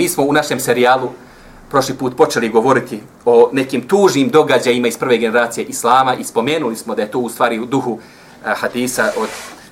Mi smo u našem serijalu prošli put počeli govoriti o nekim tužnim događajima iz prve generacije Islama i spomenuli smo da je to u stvari u duhu eh, hadisa od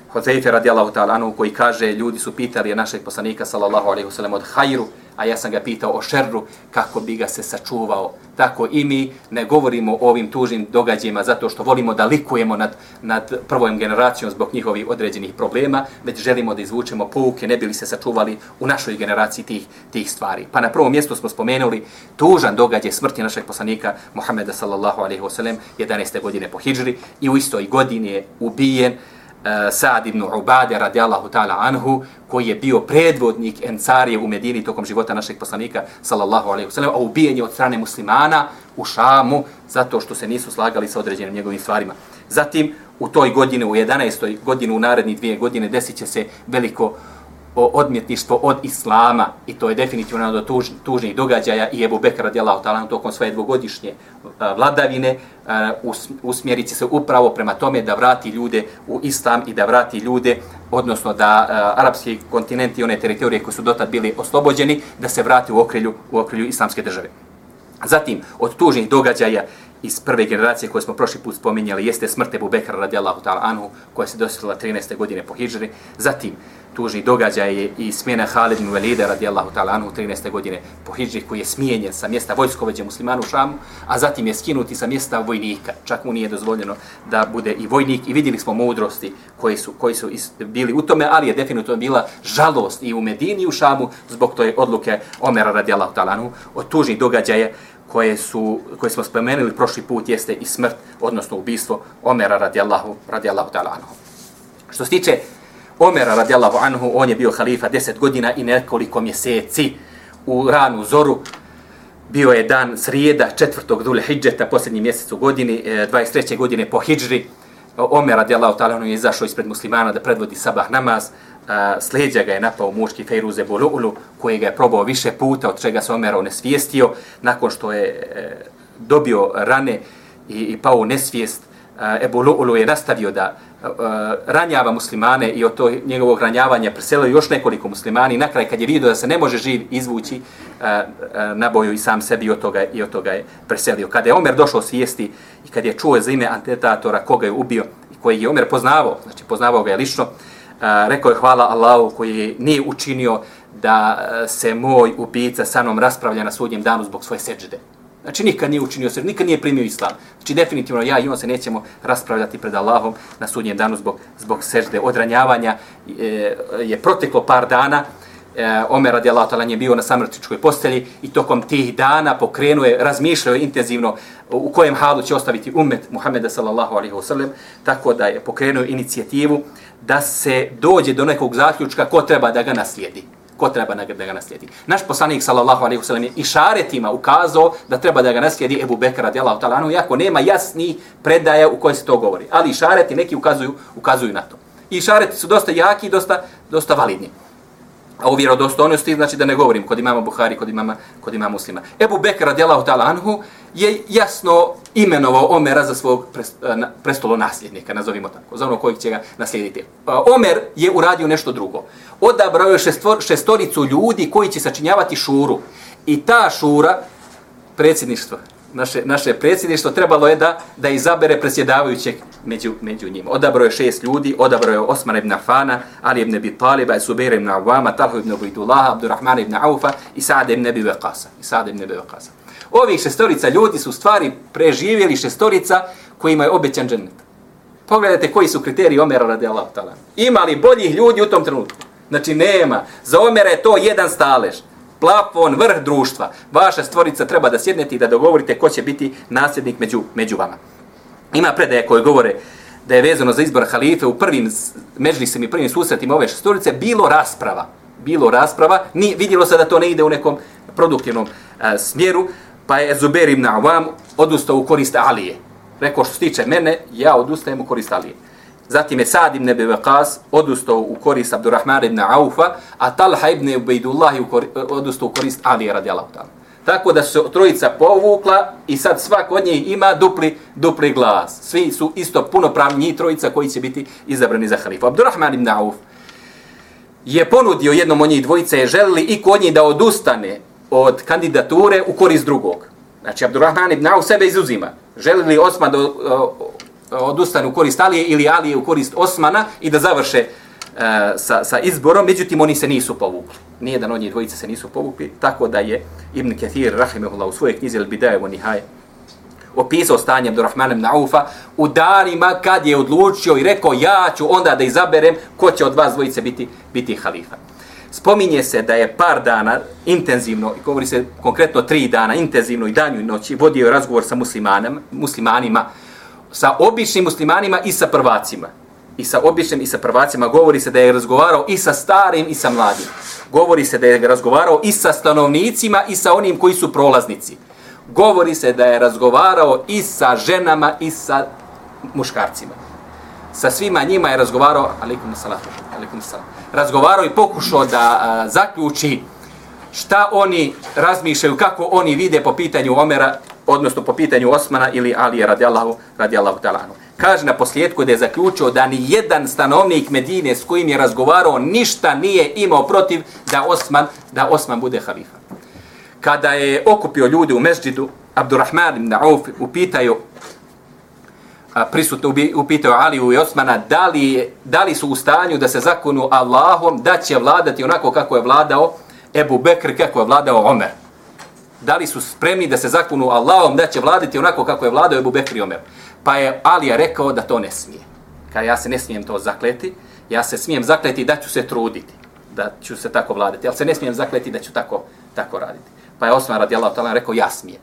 Hozeife radijallahu ta'ala anu koji kaže ljudi su pitali našeg poslanika sallallahu alaihi wasallam od hajru, a ja sam ga pitao o šerru kako bi ga se sačuvao. Tako i mi ne govorimo o ovim tužnim događajima zato što volimo da likujemo nad, nad prvom generacijom zbog njihovih određenih problema, već želimo da izvučemo pouke, ne bili se sačuvali u našoj generaciji tih, tih stvari. Pa na prvom mjestu smo spomenuli tužan događaj smrti našeg poslanika Muhammeda sallallahu alaihi wasallam 11. godine po hijđri i u istoj godini je ubijen Eh, Sa'd ibn Ubade radijallahu ta'ala anhu, koji je bio predvodnik Ensarije u Medini tokom života našeg poslanika, sallallahu alaihi wasallam, a ubijen je od strane muslimana u Šamu, zato što se nisu slagali sa određenim njegovim stvarima. Zatim, u toj godini, u 11. godini, u narednih dvije godine, desit će se veliko odmjetništvo od islama i to je definitivno jedan od tuž, tužnih događaja i Ebu Bekr radijallahu ta'ala tokom svoje dvogodišnje vladavine usmjeriti se upravo prema tome da vrati ljude u islam i da vrati ljude, odnosno da arapski kontinent i one teritorije koje su dotad bili oslobođeni, da se vrati u okrilju, u okrilju islamske države. Zatim, od tužnih događaja iz prve generacije koje smo prošli put spominjali jeste smrt Ebu Bekra radijallahu ta'ala anhu koja se dosjetila 13. godine po hijđri. Zatim, tužni događaj je i smjena Halid ibn Velida radijallahu ta'ala anhu 13. godine po hijđri koji je smijenjen sa mjesta vojskovođe muslimanu u Šamu, a zatim je skinuti sa mjesta vojnika. Čak mu nije dozvoljeno da bude i vojnik i vidjeli smo mudrosti koji su, koji su bili u tome, ali je definitivno bila žalost i u Medini i u Šamu zbog toj odluke Omera radijallahu ta'ala anhu od tužnih događaja koje su koje smo spomenuli prošli put jeste i smrt odnosno ubistvo Omera radijallahu radijallahu ta'ala anhu. Što se tiče Omera radijallahu anhu, on je bio halifa 10 godina i nekoliko mjeseci u ranu zoru. Bio je dan srijeda četvrtog dhul hijđeta, posljednji mjesec u godini, e, 23. Godine po hijđri. Omer radijallahu ta'ala anhu je izašao ispred muslimana da predvodi sabah namaz. Slijedja ga je napao muški Fejruze Bolu'ulu, koji ga je probao više puta, od čega se Omer onesvijestio. Nakon što je e, dobio rane i, i pao u nesvijest, Ebu Lu'ulu je nastavio da Eh, ranjava muslimane i od to njegovog ranjavanja preselio još nekoliko muslimani. Na kraj kad je vidio da se ne može živ izvući, eh, eh, na boju i sam sebi i od toga, i od toga je preselio. Kada je Omer došao svijesti i kad je čuo za ime antetatora koga je ubio i koji je Omer poznavao, znači poznavao ga je lično, rekao je hvala Allahu koji nije učinio da se moj ubica sa mnom raspravlja na sudnjem danu zbog svoje seđde. Znači nikad nije učinio se, nikad nije primio islam. Znači definitivno ja i on se nećemo raspravljati pred Allahom na sudnjem danu zbog, zbog sežde odranjavanja. Je, je proteklo par dana, e, Omer radi Allah je bio na samrtičkoj postelji i tokom tih dana pokrenuo je, razmišljao je intenzivno u kojem halu će ostaviti umet Muhammeda sallallahu alaihi wa sallam, tako da je pokrenuo inicijativu da se dođe do nekog zaključka ko treba da ga naslijedi ko treba da ga naslijedi. Naš poslanik sallallahu alejhi ve sellem je išaretima ukazao da treba da ga naslijedi Ebu Bekr radijallahu ta'ala anhu, iako nema jasni predaje u kojoj se to govori. Ali išareti neki ukazuju, ukazuju na to. I išareti su dosta jaki i dosta, dosta validni. A o vjerodostojnosti znači da ne govorim kod imama Buhari, kod imama, kod imama muslima. Ebu Bekr radijalahu ta'ala anhu je jasno imenovao Omera za svog eh, prestolo nasljednika, nazovimo tako, za ono kojeg će ga naslijediti. Pa Omer je uradio nešto drugo. Odabrao je šestoricu ljudi koji će sačinjavati šuru. I ta šura, predsjedništvo, naše, naše predsjedništvo, trebalo je da da izabere predsjedavajućeg među, među njima. Odabro je šest ljudi, odabro je Osman ibn Afana, Ali ibn Abi Taliba, Subair ibn Awama, Talha ibn Ubaidullah, Abdurrahman ibn Aufa i Sa'd ibn Abi Waqasa. I Sa'd ibn Abi Waqasa. Ovih šestorica ljudi su stvari preživjeli šestorica kojima je obećan džennet. Pogledajte koji su kriteriji Omera radi Allah. Ima li boljih ljudi u tom trenutku? Znači nema. Za Omera je to jedan stalež. Plafon, vrh društva. Vaša stvorica treba da sjednete i da dogovorite ko će biti nasljednik među, među vama. Ima predaje koje govore da je vezano za izbor halife u prvim međlisima i prvim susretima ove šestorice bilo rasprava. Bilo rasprava. Ni, vidjelo se da to ne ide u nekom produktivnom a, smjeru pa je Zubair ibn Awam odustao u korist Alije. Rekao što se tiče mene, ja odustajem u korist Alije. Zatim je Sad ibn Abi Waqas odustao u korist Abdurrahman ibn Aufa, a Talha ibn Ubaidullah e, odustao u korist Ali radijallahu ta'ala. Tako da se trojica povukla i sad svak od njih ima dupli, dupli glas. Svi su isto punopravni njih trojica koji će biti izabrani za halifu. Abdurrahman ibn Auf je ponudio jednom od njih dvojice, je želili i kod njih da odustane od kandidature u korist drugog. Znači, Abdurrahman ibn Auf sebe izuzima. Želili Osman da e, odustane u korist Alije ili Alije u korist Osmana i da završe e, sa, sa izborom, međutim oni se nisu povukli. Nijedan od njih dvojice se nisu povukli, tako da je Ibn Kathir, rahimahullah, u svojoj knjizi Al-Bidajevo Nihaj, opisao stanje Abdurrahmana ibn Aufa u danima kad je odlučio i rekao ja ću onda da izaberem ko će od vas dvojice biti, biti halifa. Spominje se da je par dana intenzivno, i govori se konkretno tri dana, intenzivno i danju i noći, vodio je razgovor sa muslimanima, muslimanima, sa običnim muslimanima i sa prvacima. I sa običnim i sa prvacima govori se da je razgovarao i sa starim i sa mladim. Govori se da je razgovarao i sa stanovnicima i sa onim koji su prolaznici govori se da je razgovarao i sa ženama i sa muškarcima. Sa svima njima je razgovarao, alikum salatu, alikum salatu, razgovarao i pokušao da a, zaključi šta oni razmišljaju, kako oni vide po pitanju Omera, odnosno po pitanju Osmana ili Alije radijallahu, radijallahu talanu. Kaže na posljedku da je zaključio da ni jedan stanovnik Medine s kojim je razgovarao ništa nije imao protiv da Osman, da Osman bude halifa kada je okupio ljude u mesdžidu, Abdurrahman ibn Auf upitaju prisutno upitao Aliju i Osmana da li, da li su u stanju da se zakonu Allahom da će vladati onako kako je vladao Ebu Bekr, kako je vladao Omer. Da li su spremni da se zakunu Allahom da će vladati onako kako je vladao Ebu Bekr Omer. Pa je Alija rekao da to ne smije. Kada ja se ne smijem to zakleti, ja se smijem zakleti da ću se truditi, da ću se tako vladati, ali se ne smijem zakleti da ću tako, tako raditi. Pa je Osman radijallahu ta'ala rekao, ja smijem.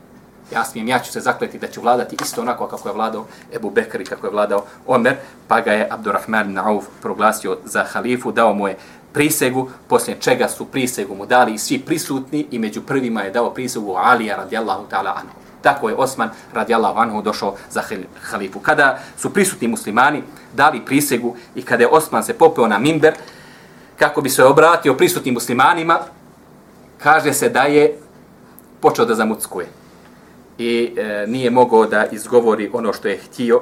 Ja smijem, ja ću se zakleti da ću vladati isto onako kako je vladao Ebu Bekri, kako je vladao Omer, pa ga je Abdurrahman Nauf proglasio za halifu, dao mu je prisegu, poslije čega su prisegu mu dali i svi prisutni i među prvima je dao prisegu Alija radijallahu ta'ala anhu. Tako je Osman radijallahu anhu došao za halifu. Kada su prisutni muslimani dali prisegu i kada je Osman se popeo na mimber, kako bi se obratio prisutnim muslimanima, kaže se da je počeo da zamuckuje. I e, nije mogao da izgovori ono što je htio.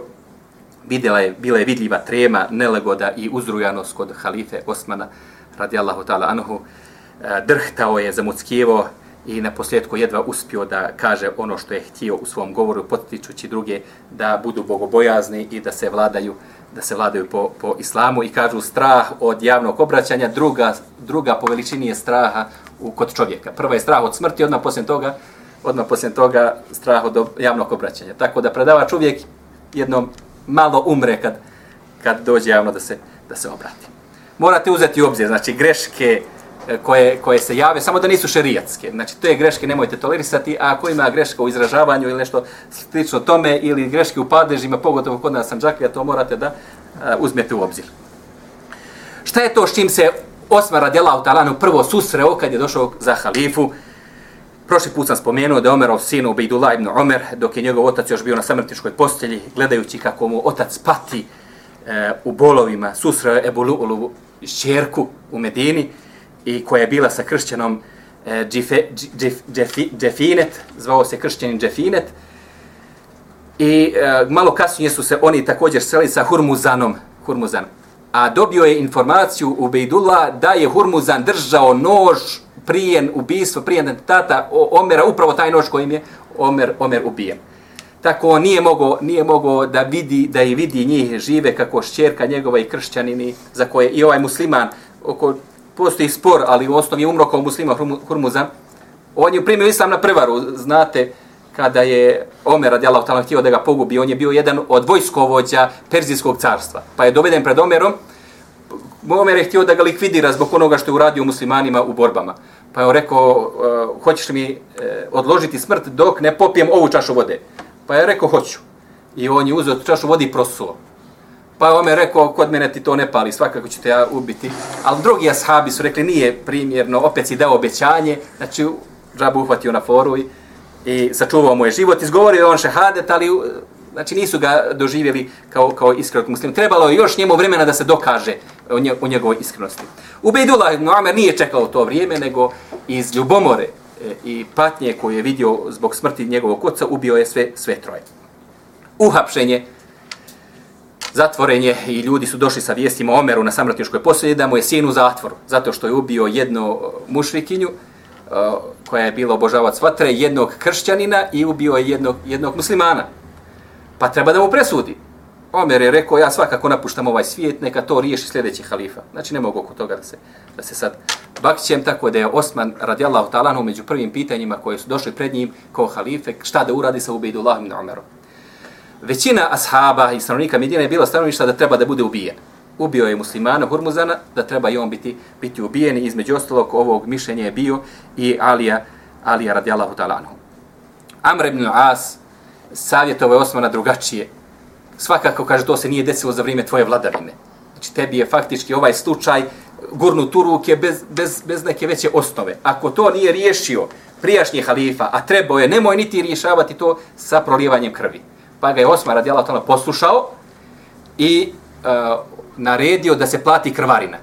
Vidjela je, bila je vidljiva trema, nelegoda i uzrujanost kod halife Osmana, radijallahu ta'ala anhu, e, drhtao je, zamuckijevo i na posljedku jedva uspio da kaže ono što je htio u svom govoru, potičući druge da budu bogobojazni i da se vladaju da se vladaju po, po islamu i kažu strah od javnog obraćanja, druga, druga po veličini je straha u, kod čovjeka. Prva je strah od smrti, odmah poslije toga, odmah poslije toga strah od javnog obraćanja. Tako da predavač uvijek jednom malo umre kad, kad dođe javno da se, da se obrati. Morate uzeti u obzir, znači greške e, koje, koje se jave, samo da nisu šerijatske. Znači, te greške nemojte tolerisati, a ako ima greška u izražavanju ili nešto slično tome, ili greške u padežima, pogotovo kod nas Sanđaklija, to morate da e, uzmete u obzir. Šta je to s čim se Osman radijalahu talanu prvo susreo kad je došao za halifu. Prošli put sam spomenuo da je Omerov sin Ubejdullah ibn Omer, dok je njegov otac još bio na samrtiškoj postelji, gledajući kako mu otac pati e, u bolovima, susreo Ebu Lu'lu šćerku u Medini i koja je bila sa kršćanom e, Džife, Džif, Džefi, Džefinet, zvao se kršćanin Džefinet. I e, malo kasnije su se oni također seli sa Hurmuzanom, Hurmuzanom a dobio je informaciju u Bejdullah da je Hurmuzan držao nož prijen ubistvo, prijen tata Omera, upravo taj nož kojim je Omer, Omer ubijen. Tako on nije mogao, nije mogao da vidi da i vidi njih žive kako šćerka njegova i kršćanini za koje i ovaj musliman oko postoji spor, ali u osnovi je umro kao muslima Hurmuzan. On je primio islam na prevaru, znate, kada je Omer radijallahu ta'ala htio da ga pogubi, on je bio jedan od vojskovođa Perzijskog carstva. Pa je doveden pred Omerom, Omer je htio da ga likvidira zbog onoga što je uradio muslimanima u borbama. Pa je on rekao, e, hoćeš mi e, odložiti smrt dok ne popijem ovu čašu vode? Pa je rekao, hoću. I on je uzeo čašu vode i prosuo. Pa je rekao, kod mene ti to ne pali, svakako ću te ja ubiti. Ali drugi ashabi su rekli, nije primjerno, opet si dao obećanje, znači, žabu uhvatio na foru i i sačuvao mu je život, izgovorio on šehadet, ali znači nisu ga doživjeli kao, kao iskrenog muslima. Trebalo je još njemu vremena da se dokaže o, nje, o njegovoj iskrenosti. Ubejdullah ibn Amer nije čekao to vrijeme, nego iz ljubomore E, i patnje koje je vidio zbog smrti njegovog oca, ubio je sve, sve troje. Uhapšenje zatvorenje i ljudi su došli sa vijestima Omeru na samratničkoj posljednji da mu je sin u zatvoru, zato što je ubio jednu e, mušrikinju e, koja je bila obožavac vatre, jednog kršćanina i ubio je jednog, jednog muslimana. Pa treba da mu presudi. Omer je rekao, ja svakako napuštam ovaj svijet, neka to riješi sljedeći halifa. Znači, ne mogu oko toga da se, da se sad bakćem, tako da je Osman radijallahu talanu među prvim pitanjima koje su došli pred njim kao halife, šta da uradi sa Ubejdullahom ibn Omerom. Većina ashaba i stanovnika Medina je bila stanovništa da treba da bude ubijen. Ubio je muslimana Hurmuzana, da treba i on biti, biti ubijen. Između ostalog ovog mišljenja je bio i Alija, Alija radijallahu talanu. Amr ibn As savjetovao je Osmana drugačije svakako kaže to se nije desilo za vrijeme tvoje vladavine. Znači tebi je faktički ovaj slučaj gurnut u ruke bez, bez, bez neke veće osnove. Ako to nije riješio prijašnji halifa, a trebao je, nemoj niti rješavati to sa prolijevanjem krvi. Pa ga je Osmar radijala tona poslušao i uh, naredio da se plati krvarina.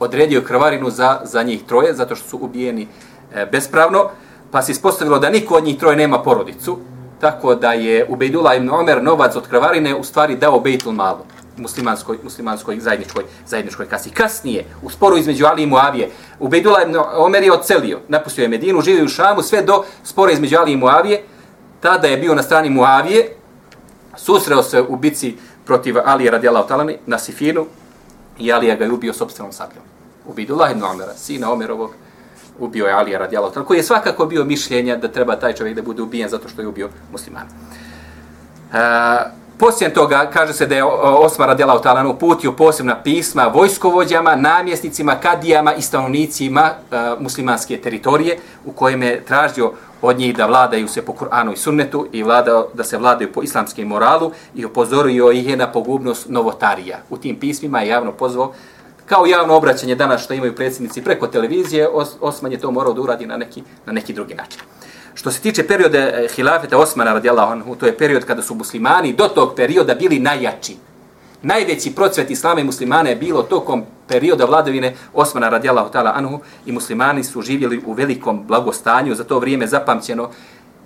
Odredio krvarinu za, za njih troje, zato što su ubijeni e, bespravno, pa se ispostavilo da niko od njih troje nema porodicu, tako da je Ubejdula ibn Omer novac od krvarine u stvari dao Bejtul Malu muslimanskoj, muslimanskoj zajedničkoj, zajedničkoj kasi. Kasnije, u sporu između Ali i Muavije, Ubejdula ibn Omer je ocelio, napustio je Medinu, živio u Šamu, sve do spora između Ali i Muavije, tada je bio na strani Muavije, susreo se u bici protiv Ali radijala otalani na Sifinu i Ali ga je ubio sobstvenom sabljom. Ubejdullah ibn Omera, sina Omerovog, ubio je Alija radijalahu ta'ala, koji je svakako bio mišljenja da treba taj čovjek da bude ubijen zato što je ubio muslimana. E, poslije toga kaže se da je e, Osmar radijalahu ta'ala uputio posebna pisma vojskovođama, namjesnicima, kadijama i stanovnicima e, muslimanske teritorije u kojem je tražio od njih da vladaju se po Kur'anu i sunnetu i vlada, da se vladaju po islamskom moralu i upozorio ih je na pogubnost novotarija. U tim pismima je javno pozvao kao javno obraćanje danas što imaju predsjednici preko televizije, Os Osman je to morao da uradi na neki, na neki drugi način. Što se tiče perioda eh, hilafeta Osmana radijallahu anhu, to je period kada su muslimani do tog perioda bili najjači. Najveći procvet islama i muslimana je bilo tokom perioda vladavine Osmana radijallahu ta'ala anhu i muslimani su živjeli u velikom blagostanju, za to vrijeme zapamćeno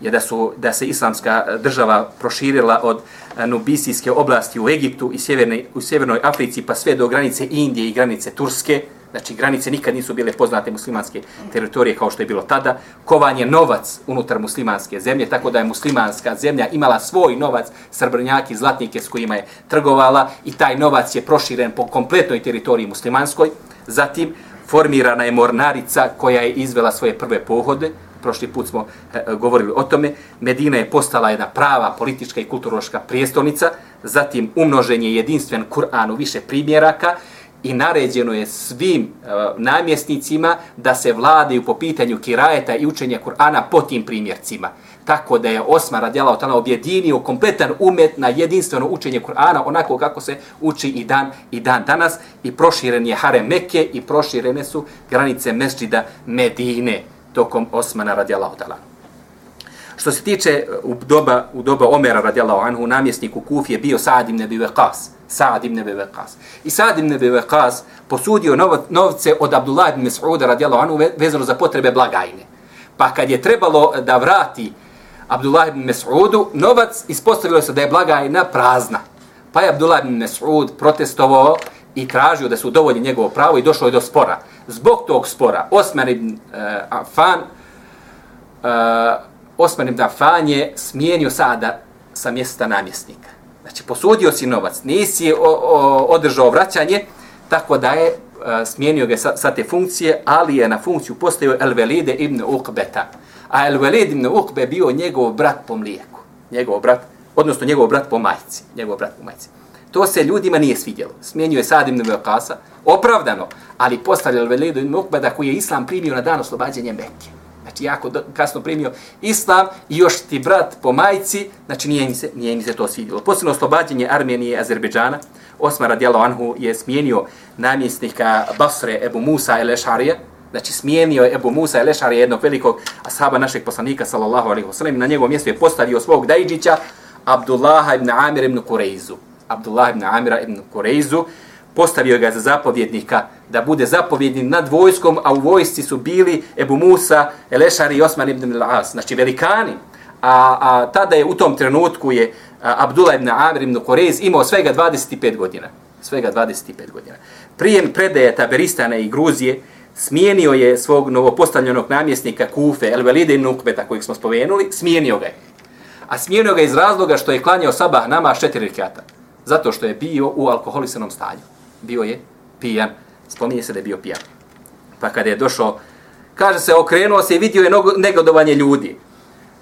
je da su da se islamska država proširila od eh, nubisijske oblasti u Egiptu i sjevernoj u sjevernoj Africi pa sve do granice Indije i granice Turske. Znači, granice nikad nisu bile poznate muslimanske teritorije kao što je bilo tada. Kovan je novac unutar muslimanske zemlje, tako da je muslimanska zemlja imala svoj novac, srbrnjaki, zlatnike s kojima je trgovala i taj novac je proširen po kompletnoj teritoriji muslimanskoj. Zatim, formirana je mornarica koja je izvela svoje prve pohode, prošli put smo e, e, govorili o tome, Medina je postala jedna prava politička i kulturološka prijestolnica, zatim umnožen je jedinstven Kur'an u više primjeraka i naređeno je svim e, namjesnicima da se vladaju po pitanju kirajeta i učenja Kur'ana po tim primjercima. Tako da je Osman radijala od objedinio kompletan umet na jedinstveno učenje Kur'ana onako kako se uči i dan i dan danas. I proširen je Harem Mekke i proširene su granice mesđida Medine tokom Osmana radijallahu ta'ala. Što se tiče uh, u doba, u doba Omera radijallahu anhu, namjesnik u Kufi je bio Sa'ad ibn Abi Waqas. Sa'ad ibn Abi Waqas. I Sa'ad ibn Abi Waqas posudio novce od Abdullah ibn Mas'uda radijallahu anhu vezano za potrebe blagajne. Pa kad je trebalo uh, da vrati Abdullah ibn Mas'udu, novac ispostavilo se da je blagajna prazna. Pa je Abdullah ibn Mas'ud protestovao i tražio da su udovolji njegovo pravo i došlo je do spora. Zbog tog spora Osman ibn eh, uh, Afan uh, eh, Osman ibn Afan je smijenio sada sa mjesta namjesnika. Znači, posudio si novac, nisi o, o, održao vraćanje, tako da je uh, smijenio ga sa, sa te funkcije, ali je na funkciju postavio El Velide ibn Uqbeta. A El Velid ibn Uqbe bio njegov brat po mlijeku. Njegov brat, odnosno njegov brat po majci. Njegov brat po majci. To se ljudima nije svidjelo. Smijenio je Sadim ibn Vakasa, opravdano, ali postavljalo Velidu ibn Ukbeda koji je Islam primio na dan oslobađanja Mekke. Znači, jako do, kasno primio Islam i još ti brat po majci, znači nije mi se, nije mi se to svidjelo. Posljedno oslobađanje Armenije i Azerbeđana, Osmar radijalo Anhu je smijenio namjesnika Basre Ebu Musa el Ešarija, znači smijenio je Ebu Musa el Ešarija, jednog velikog ashaba našeg poslanika, sallallahu alaihi wa sallam, na njegovom mjestu je postavio svog dajđića, Abdullaha ibn Amir ibn Kureizu. Abdullah ibn Amira ibn Kureizu, postavio ga za zapovjednika da bude zapovjednik nad vojskom, a u vojsci su bili Ebu Musa, Elešari i Osman ibn Al-As, znači velikani. A, a tada je u tom trenutku je Abdullah ibn Amir ibn Korez imao svega 25 godina. Svega 25 godina. Prijem predaje Taberistana i Gruzije, smijenio je svog novopostavljenog namjesnika Kufe, El Velide ibn Ukbeta, kojeg smo spomenuli, smijenio ga je. A smijenio ga iz razloga što je klanjao sabah nama četiri rekata. Zato što je bio u alkoholisanom stanju. Bio je pijan. Spominje se da je bio pijan. Pa kada je došao, kaže se, okrenuo se i vidio je negodovanje ljudi.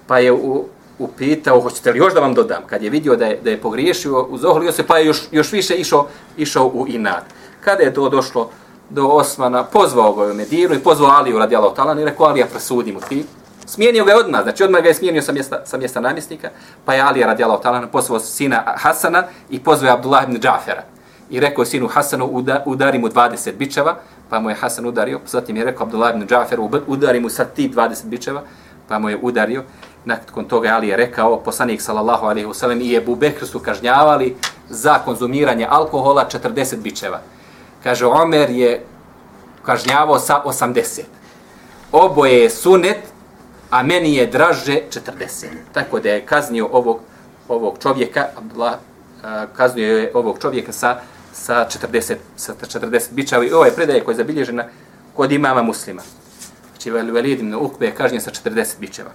Pa je u, upitao, hoćete li još da vam dodam? Kad je vidio da je, da je pogriješio, uzoholio se, pa je još, još više išao, išao u inat. Kada je to došlo do Osmana, pozvao ga u Medinu i pozvao Aliju radi Allah talan i rekao, Alija, presudi mu ti. Smijenio ga je odmah, znači odmah ga je smijenio sa mjesta, sa mjesta namjesnika, pa je Ali radijalahu ta'ala pozvao sina Hasana i pozvao Abdullah ibn Džafera. I rekao sinu Hasanu, udari mu 20 bičeva, pa mu je Hasan udario, zatim je rekao Abdullah ibn Džaferu, udari mu sad ti 20 bičeva, pa mu je udario. Nakon toga Ali je rekao, poslanik sallallahu alaihi wasallam i Ebu Bekr su kažnjavali za konzumiranje alkohola 40 bičeva. Kaže, Omer je kažnjavao sa 80. Oboje je sunet, a meni je draže 40. Tako da je kaznio ovog, ovog čovjeka, Abdullah, kaznio je ovog čovjeka sa, sa 40, sa 40 bičeva. I ovo je predaje koja je zabilježena kod imama muslima. Znači, Velid ibn Ukbe je kažnjen sa 40 bičeva.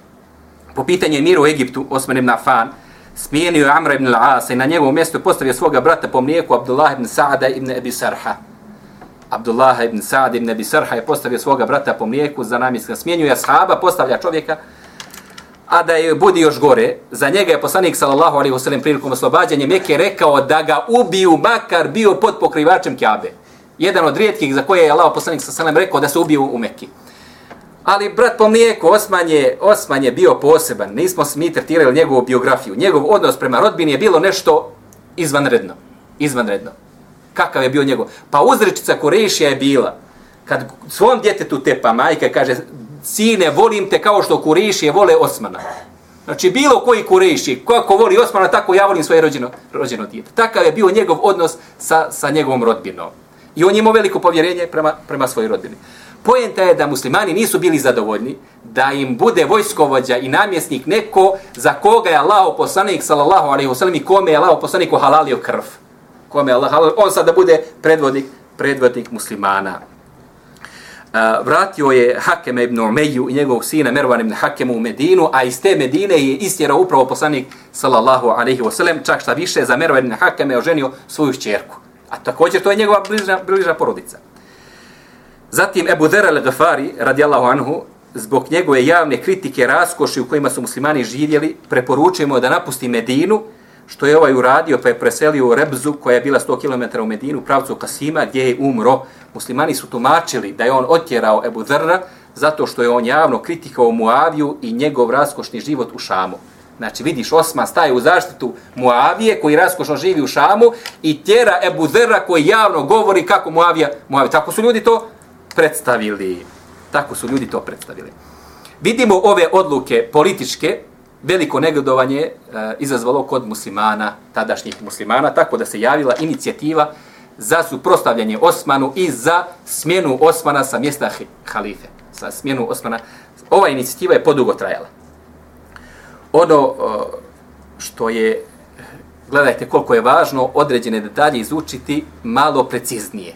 Po pitanju miru u Egiptu, Osman ibn Afan, smijenio je Amra ibn Al-Asa i na njegovom mjestu postavio svoga brata po mlijeku Abdullah ibn Saada ibn Abi Sarha. Abdullah ibn Sa'd ibn Abi Sarha je postavio svoga brata po mlijeku za namjenska smjenjuje ashaba, postavlja čovjeka, a da je budi još gore, za njega je poslanik sallallahu alaihi wasallam prilikom oslobađanja Mekke rekao da ga ubiju makar bio pod pokrivačem Kjabe. Jedan od rijetkih za koje je Allah poslanik sallallahu alaihi rekao da se ubiju u Mekki. Ali brat po mlijeku, Osman je, Osman je bio poseban, nismo mi tretirali njegovu biografiju. Njegov odnos prema rodbini je bilo nešto izvanredno. Izvanredno. Kakav je bio njegov? Pa uzrečica Kurešija je bila, kad svom djetetu tepa majka kaže, sine, volim te kao što Kurešije vole Osmana. Znači, bilo koji Kureši, kako voli Osmana, tako ja volim svoje rođeno, rođeno djete. Takav je bio njegov odnos sa, sa njegovom rodbinom. I on je imao veliko povjerenje prema, prema svojoj rodbini. Poenta je da muslimani nisu bili zadovoljni da im bude vojskovođa i namjesnik neko za koga je Allah poslanik sallallahu alejhi ve sellem i kome je Allah poslanik halalio krv. Kome Allah halal, on sada bude predvodnik predvodnik muslimana. Uh, vratio je Hakem ibn Umeju i njegovog sina Mervan ibn Hakemu u Medinu, a iz te Medine je istjerao upravo poslanik sallallahu alejhi ve sellem, čak šta više za Mervan ibn Hakeme je oženio svoju šćerku. A također to je njegova bliža, bliža porodica. Zatim Ebu Zer al-Ghafari, radijallahu anhu, zbog njegove javne kritike raskoši u kojima su muslimani živjeli, preporučujemo da napusti Medinu, što je ovaj uradio, pa je preselio u Rebzu, koja je bila 100 km u Medinu, pravcu Kasima, gdje je umro. Muslimani su tumačili da je on otjerao Ebu Drra, zato što je on javno kritikao Muaviju i njegov raskošni život u Šamu. Znači, vidiš, Osman staje u zaštitu Muavije, koji raskošno živi u Šamu, i tjera Ebu Drra, koji javno govori kako Muavija, Muavija. Tako su ljudi to predstavili. Tako su ljudi to predstavili. Vidimo ove odluke političke, veliko negodovanje e, izazvalo kod muslimana, tadašnjih muslimana, tako da se javila inicijativa za suprostavljanje Osmanu i za smjenu Osmana sa mjesta halife. Sa smjenu Osmana. Ova inicijativa je podugo trajala. Ono e, što je, gledajte koliko je važno, određene detalje izučiti malo preciznije.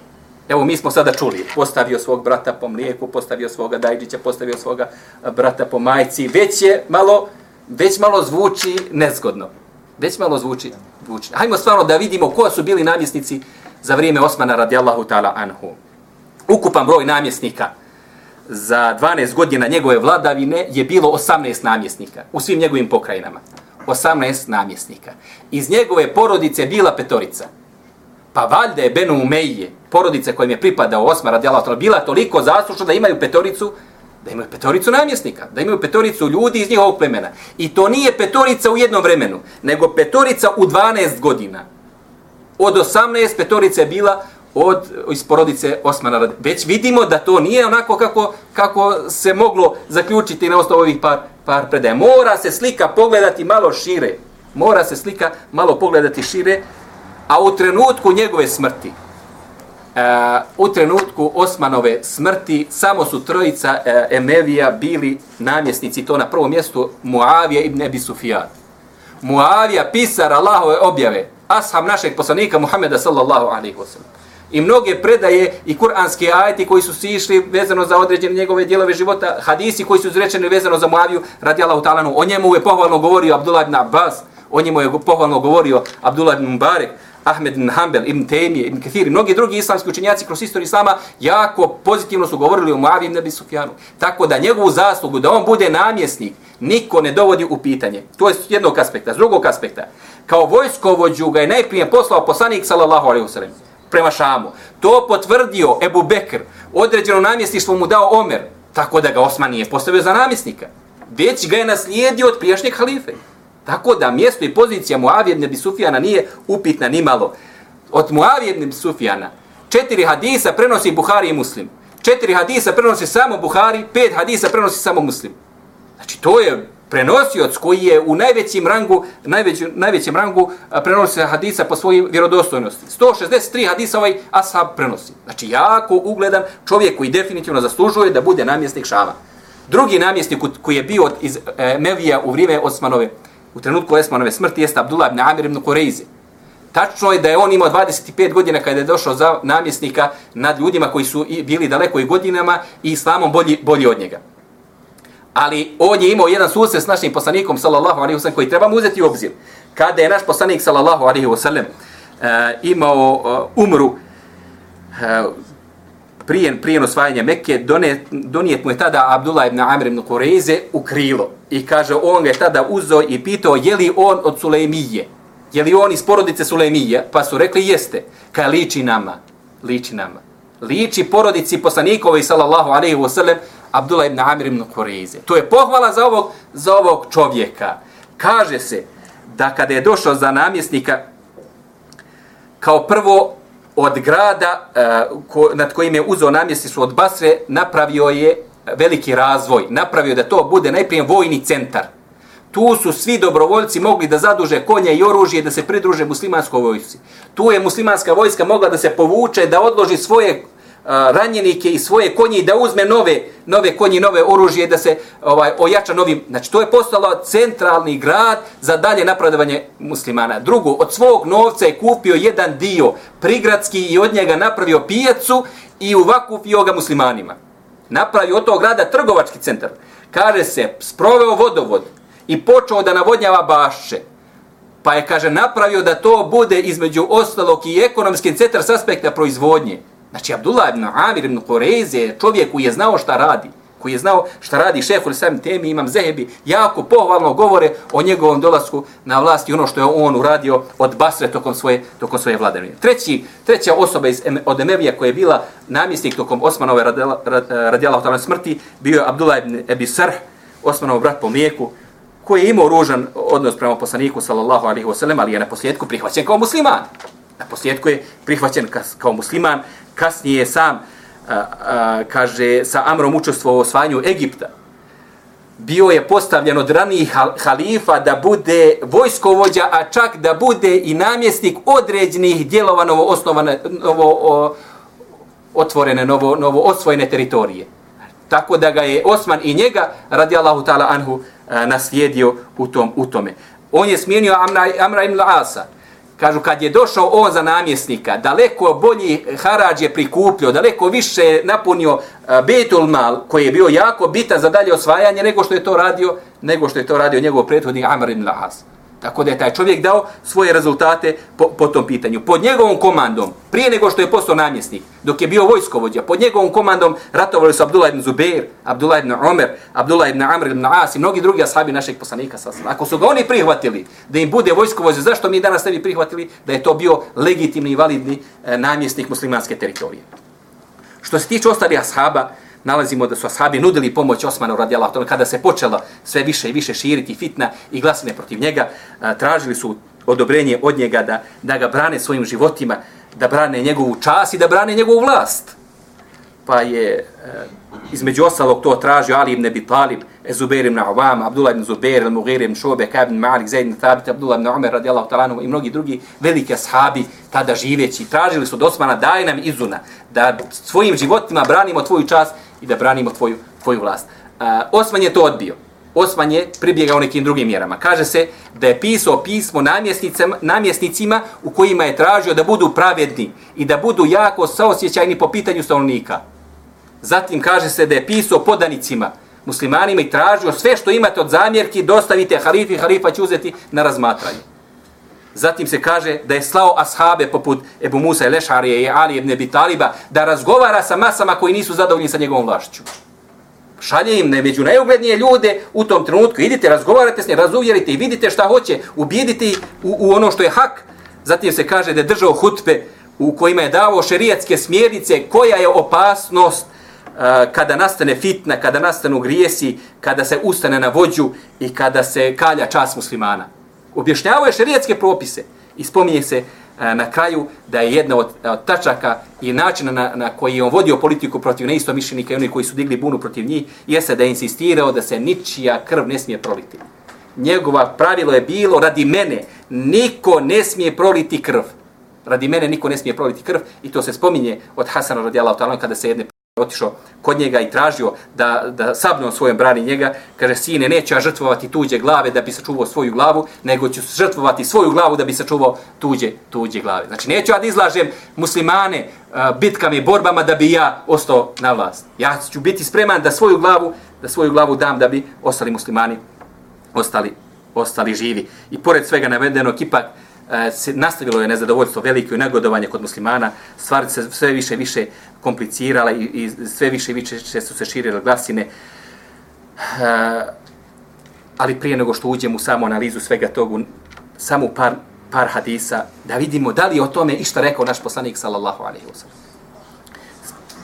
Evo, mi smo sada čuli, postavio svog brata po mlijeku, postavio svoga dajđića, postavio svoga brata po majci. Već je malo, već malo zvuči nezgodno. Već malo zvuči. zvuči. Hajmo stvarno da vidimo ko su bili namjesnici za vrijeme Osmana radijallahu ta'ala anhu. Ukupan broj namjesnika za 12 godina njegove vladavine je bilo 18 namjesnika u svim njegovim pokrajinama. 18 namjesnika. Iz njegove porodice bila petorica. Pa valjda je Benu Umeije, porodice kojim je pripadao Osmar radijallahu ta'ala, bila toliko zaslušna da imaju petoricu, da imaju petoricu namjesnika, da imaju petoricu ljudi iz njihovog plemena. I to nije petorica u jednom vremenu, nego petorica u 12 godina. Od 18 petorica je bila od iz porodice Osmana. Već vidimo da to nije onako kako, kako se moglo zaključiti na osnovu ovih par, par predaja. Mora se slika pogledati malo šire. Mora se slika malo pogledati šire, a u trenutku njegove smrti, Uh, u trenutku Osmanove smrti samo su trojica e, Emevija bili namjesnici to na prvom mjestu Muavija ibn Ebi Sufijan. Muavija, pisar Allahove objave, ashab našeg poslanika Muhameda sallallahu alaihi wa sallam. I mnoge predaje i kuranski ajeti koji su sišli vezano za određene njegove dijelove života, hadisi koji su izrečeni vezano za Muaviju radi Allahu talanu. O njemu je pohvalno govorio Abdullah ibn Abbas, o njemu je pohvalno govorio Abdullah ibn Mubarak, Ahmed ibn Hanbel, ibn Temije, ibn Kathir i mnogi drugi islamski učenjaci kroz istoriju Islama jako pozitivno su govorili o Muavi ibn Abi Sufjanu. Tako da njegovu zaslugu, da on bude namjesnik, niko ne dovodi u pitanje. To je s jednog aspekta. S drugog aspekta, kao vojskovođu ga je najprije poslao poslanik sallallahu alaihi wasallam prema Šamu. To potvrdio Ebu Bekr. Određeno namjestništvo mu dao Omer, tako da ga Osman nije postavio za namjesnika. Već ga je naslijedio od prijašnjeg halife. Tako da mjesto i pozicija Muavije ibn Sufjana nije upitna ni malo. Od Muavije ibn Sufjana četiri hadisa prenosi Buhari i Muslim. Četiri hadisa prenosi samo Buhari, pet hadisa prenosi samo Muslim. Znači to je prenosioc koji je u najvećem rangu, najveću, najvećem rangu prenosi hadisa po svojoj vjerodostojnosti. 163 hadisa ovaj ashab prenosi. Znači jako ugledan čovjek koji definitivno zaslužuje da bude namjesnik Šama. Drugi namjesnik koji je bio iz e, Mevija u vrijeme Osmanove, u trenutku Osmanove smrti, jeste Abdullah ibn Amir ibn Kureizi. Tačno je da je on imao 25 godina kada je došao za namjesnika nad ljudima koji su bili daleko i godinama i islamom bolji, bolji od njega ali on je imao jedan susret s našim poslanikom sallallahu alejhi ve sellem koji trebamo uzeti u obzir. Kada je naš poslanik sallallahu alejhi ve sellem uh, eh, imao uh, umru uh, prije, prije osvajanja Mekke, donet, donijet mu je tada Abdullah ibn Amr ibn Kureyze u krilo. I kaže, on ga je tada uzeo i pitao, je li on od Sulejmije? Je li on iz porodice Sulejmije? Pa su rekli, jeste. Kaj liči nama? Liči nama. Liči porodici poslanikovi, sallallahu alaihi wa sallam, Abdullah ibn Amir ibn Kureize. To je pohvala za ovog, za ovog čovjeka. Kaže se da kada je došao za namjesnika, kao prvo od grada uh, ko, nad kojim je uzeo namjesnicu od Basre, napravio je veliki razvoj. Napravio da to bude najprije vojni centar. Tu su svi dobrovoljci mogli da zaduže konje i oružje da se pridruže muslimanskoj vojsci. Tu je muslimanska vojska mogla da se povuče, da odloži svoje ranjenike i svoje konje i da uzme nove nove konje nove oružje da se ovaj ojača novim znači to je postalo centralni grad za dalje napredovanje muslimana. Drugo od svog novca je kupio jedan dio prigradski i od njega napravio pijacu i uvakupio ga muslimanima. Napravio od tog grada trgovački centar. Kaže se sproveo vodovod i počeo da navodnjava bašće. pa je kaže napravio da to bude između ostalog i ekonomski centar s aspekta proizvodnje. Znači, Abdullah ibn Amir ibn Qureyze je čovjek koji je znao šta radi. Koji je znao šta radi šefu ili sam temi, imam zehebi, jako pohvalno govore o njegovom dolasku na vlast i ono što je on uradio od Basre tokom svoje, tokom svoje vladavine. Treći, treća osoba iz, od Emevija koja je bila namjesnik tokom Osmanove radijala, radijala smrti, bio je Abdullah ibn Ebi Sarh, Osmanov brat po mlijeku, koji je imao ružan odnos prema poslaniku, sallallahu alihi wasallam, ali je na posljedku prihvaćen kao musliman. Na posljedku je prihvaćen kao musliman, kasnije sam a, a, kaže sa Amrom učestvo u osvajanju Egipta. Bio je postavljen od ranijih halifa da bude vojskovođa, a čak da bude i namjesnik određenih dijelova novo osnovane, novo o, otvorene, novo, novo osvojene teritorije. Tako da ga je Osman i njega, radi Allahu ta'ala anhu, naslijedio u, tom, u tome. On je smijenio Amra, Amra ibn Asa. Kažu, kad je došao on za namjesnika, daleko bolji harađ je prikupljio, daleko više napunio e, Betul Mal, koji je bio jako bitan za dalje osvajanje, nego što je to radio, nego što je to radio njegov prethodnik Amr ibn Lahas. Tako da je taj čovjek dao svoje rezultate po, po tom pitanju. Pod njegovom komandom, prije nego što je postao namjesnik, dok je bio vojskovođa, pod njegovom komandom ratovali su Abdullah ibn Zubair, Abdullah ibn Omer, Abdullah ibn Amr ibn As i mnogi drugi ashabi našeg poslanika. Sasvim. Ako su ga oni prihvatili da im bude vojskovođa, zašto mi danas ne bi prihvatili da je to bio legitimni i validni e, namjesnik muslimanske teritorije? Što se tiče ostalih ashaba, nalazimo da su ashabi nudili pomoć Osmanu radijallahu ta'ala kada se počela sve više i više širiti fitna i glasine protiv njega, tražili su odobrenje od njega da, da ga brane svojim životima, da brane njegovu čas i da brane njegovu vlast. Pa je e, između ostalog to tražio Ali ibn Abi Talib, e, Zubair ibn Awam, Abdullah ibn Zubair, Al-Mughir ibn Šobe, Kab ibn Malik, Zaid ibn Thabit, Abdullah ibn Umar radijallahu ta'ala i mnogi drugi veliki ashabi tada živeći. Tražili su od Osmana daj nam izuna da svojim životima branimo tvoju čast i da branimo tvoju, tvoju vlast. E, Osman je to odbio. Osman je pribjegao nekim drugim mjerama. Kaže se da je pisao pismo namjesnicima u kojima je tražio da budu pravedni i da budu jako saosjećajni po pitanju stanovnika. Zatim kaže se da je pisao podanicima, muslimanima i tražio sve što imate od zamjerki, dostavite halifi, halifa će uzeti na razmatranje. Zatim se kaže da je slao ashabe poput Ebu Musa i Lešarije i Ali ibn Abi Taliba da razgovara sa masama koji nisu zadovoljni sa njegovom vlašću. Šalje im ne među najuglednije ljude u tom trenutku. Idite, razgovarate s njim, razuvjerite i vidite šta hoće, ubijedite u, u ono što je hak. Zatim se kaže da je držao hutbe u kojima je davo šerijatske smjernice koja je opasnost Eh, kada nastane fitna, kada nastanu grijesi, kada se ustane na vođu i kada se kalja čas muslimana objašnjavao je propise i spominje se eh, na kraju da je jedna od, eh, od tačaka i načina na, na koji je on vodio politiku protiv neistomišljenika i oni koji su digli bunu protiv njih, jeste da je insistirao da se ničija krv ne smije proliti. Njegova pravilo je bilo radi mene, niko ne smije proliti krv. Radi mene niko ne smije proliti krv i to se spominje od Hasana radijallahu ta'ala kada se jedne otišao kod njega i tražio da, da sabno svojem brani njega, kaže, sine, neću ja žrtvovati tuđe glave da bi sačuvao svoju glavu, nego ću žrtvovati svoju glavu da bi sačuvao tuđe, tuđe glave. Znači, neću ja da izlažem muslimane e, bitkama i borbama da bi ja ostao na vlast. Ja ću biti spreman da svoju glavu, da svoju glavu dam da bi ostali muslimani ostali, ostali živi. I pored svega navedenog, ipak, E, se nastavilo je nezadovoljstvo veliko i negodovanje kod muslimana, stvari se sve više više komplicirala i, i sve više više su se širile glasine. E, ali prije nego što uđemo u samu analizu svega toga, samo par, par hadisa, da vidimo da li o tome išta rekao naš poslanik sallallahu alaihi wa sallam.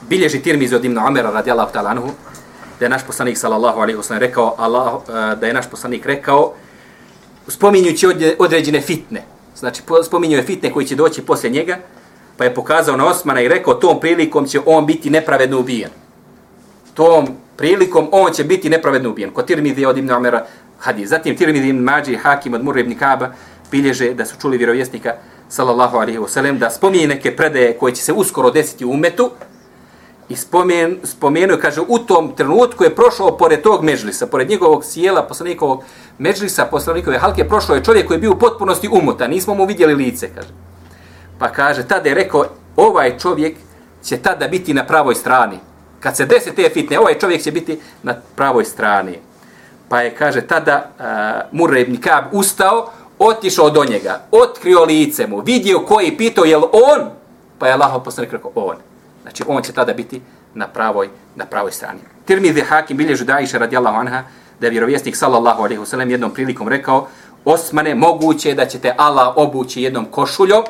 Bilježi tirmizi od Ibn Umera radijallahu ta'ala anhu, da je naš poslanik sallallahu alaihi wa sallam rekao, Allah, e, da je naš poslanik rekao, spominjući određene fitne, znači spominjao je fitne koji će doći poslije njega, pa je pokazao na Osmana i rekao tom prilikom će on biti nepravedno ubijen. Tom prilikom on će biti nepravedno ubijen. Kod Tirmidhi od Ibn Omera hadis. Zatim Tirmidhi ibn Mađi Hakim od Murre ibn Kaba bilježe da su čuli vjerovjesnika sallallahu alaihi wa sallam da spominje neke predaje koje će se uskoro desiti u umetu i spomen, spomenuo, kaže, u tom trenutku je prošao pored tog međlisa, pored njegovog sjela, poslanikovog međlisa, poslanikove halke, prošao je čovjek koji je bio u potpunosti umutan, nismo mu vidjeli lice, kaže. Pa kaže, tada je rekao, ovaj čovjek će tada biti na pravoj strani. Kad se desi te fitne, ovaj čovjek će biti na pravoj strani. Pa je, kaže, tada uh, Murre ibn Kab ustao, otišao do njega, otkrio lice mu, vidio koji pitao, je on? Pa je Allah poslanik rekao, on. Znači, on će tada biti na pravoj, na pravoj strani. Tirmidhi Hakim bilježu Daiša radijallahu anha, da je vjerovjesnik sallallahu alaihi wasallam jednom prilikom rekao, Osmane, moguće je da ćete Allah obući jednom košuljom,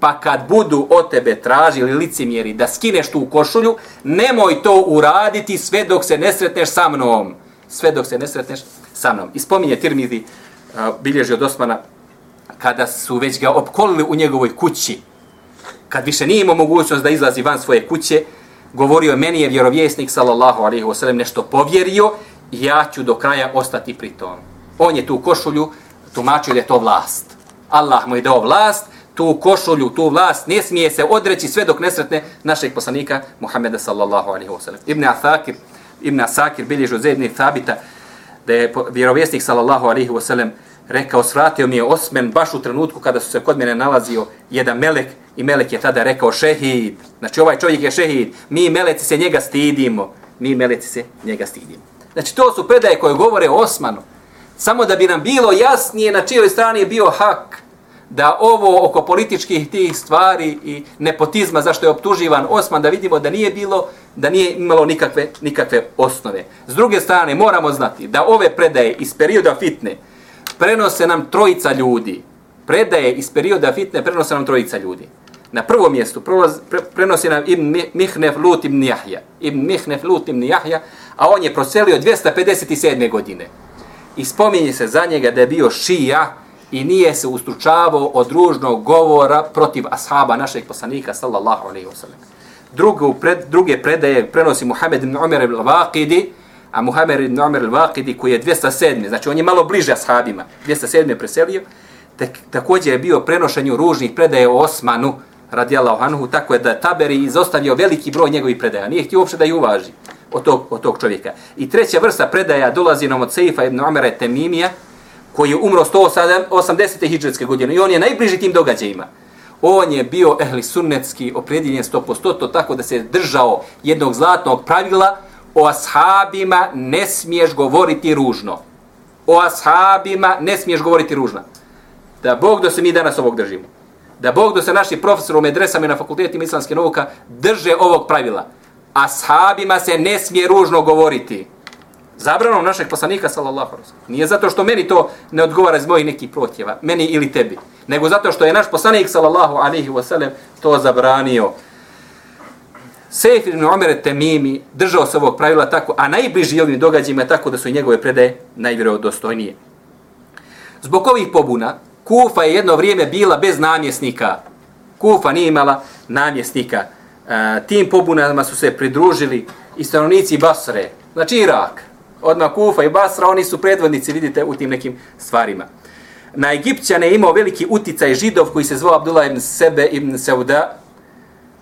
pa kad budu o tebe tražili licimjeri da skineš tu košulju, nemoj to uraditi sve dok se ne sretneš sa mnom. Sve dok se ne sretneš sa mnom. I spominje Tirmidhi, uh, bilježi od Osmana, kada su već ga opkolili u njegovoj kući, kad više nije imao mogućnost da izlazi van svoje kuće, govorio je, meni je vjerovjesnik, sallallahu alaihi wasallam, nešto povjerio i ja ću do kraja ostati pri tom. On je tu košulju tumačio da je to vlast. Allah mu je dao vlast, tu košulju, tu vlast, ne smije se odreći sve dok nesretne našeg poslanika Muhammeda sallallahu alaihi wasallam. Ibn Asakir, Ibn Asakir bilježu od Zedni Thabita, da je vjerovjesnik sallallahu alaihi wasallam rekao, svratio mi je osmen baš u trenutku kada su se kod mene nalazio jedan melek i melek je tada rekao šehid. Znači ovaj čovjek je šehid. Mi meleci se njega stidimo. Mi meleci se njega stidimo. Znači to su predaje koje govore o Osmanu. Samo da bi nam bilo jasnije na čijoj strani je bio hak da ovo oko političkih tih stvari i nepotizma zašto je optuživan Osman da vidimo da nije bilo da nije imalo nikakve nikakve osnove. S druge strane moramo znati da ove predaje iz perioda fitne prenose nam trojica ljudi. Predaje iz perioda fitne prenose nam trojica ljudi. Na prvom mjestu prolaz, pre, prenosi nam Ibn Mihnef Lut ibn Jahja. Ibn Mihnef Lut ibn Jahja, a on je proselio 257. godine. I spominje se za njega da je bio šija i nije se ustručavao od ružnog govora protiv ashaba našeg poslanika sallallahu alaihi wa sallam. Drugu, pred, druge predaje prenosi Muhammed ibn Umar ibn Waqidi, a Muhammed ibn Omer al-Waqidi koji je 207. Znači on je malo bliže ashabima. 207. preselio. Tak, također je bio prenošenju ružnih predaje o Osmanu radijallahu anhu, tako je da Taberi izostavio veliki broj njegovih predaja. Nije htio uopšte da ju uvaži. od tog, od tog čovjeka. I treća vrsta predaja dolazi nam od Seifa ibn Omera Temimija, koji je umro 180. hijđarske godine i on je najbliži tim događajima. On je bio ehli sunnetski opredjeljen 100%, tako da se držao jednog zlatnog pravila o ashabima ne smiješ govoriti ružno. O ashabima ne smiješ govoriti ružno. Da Bog da se mi danas ovog držimo. Da Bog da se naši profesori u medresama i na fakultetima islamske nauka drže ovog pravila. Ashabima se ne smije ružno govoriti. Zabranom našeg poslanika, sallallahu alaihi Nije zato što meni to ne odgovara iz mojih nekih protjeva, meni ili tebi, nego zato što je naš poslanik, sallallahu alaihi wasallam, to zabranio. Sejf ibn Omer Temimi držao se ovog pravila tako, a najbliži ovim događajima tako da su njegove predaje najvjerodostojnije. Zbog ovih pobuna, Kufa je jedno vrijeme bila bez namjesnika. Kufa nije imala namjesnika. E, tim pobunama su se pridružili i stanovnici Basre, znači Irak, odmah Kufa i Basra, oni su predvodnici, vidite, u tim nekim stvarima. Na Egipćane je imao veliki uticaj židov koji se zvao Abdullah ibn Sebe ibn Seuda.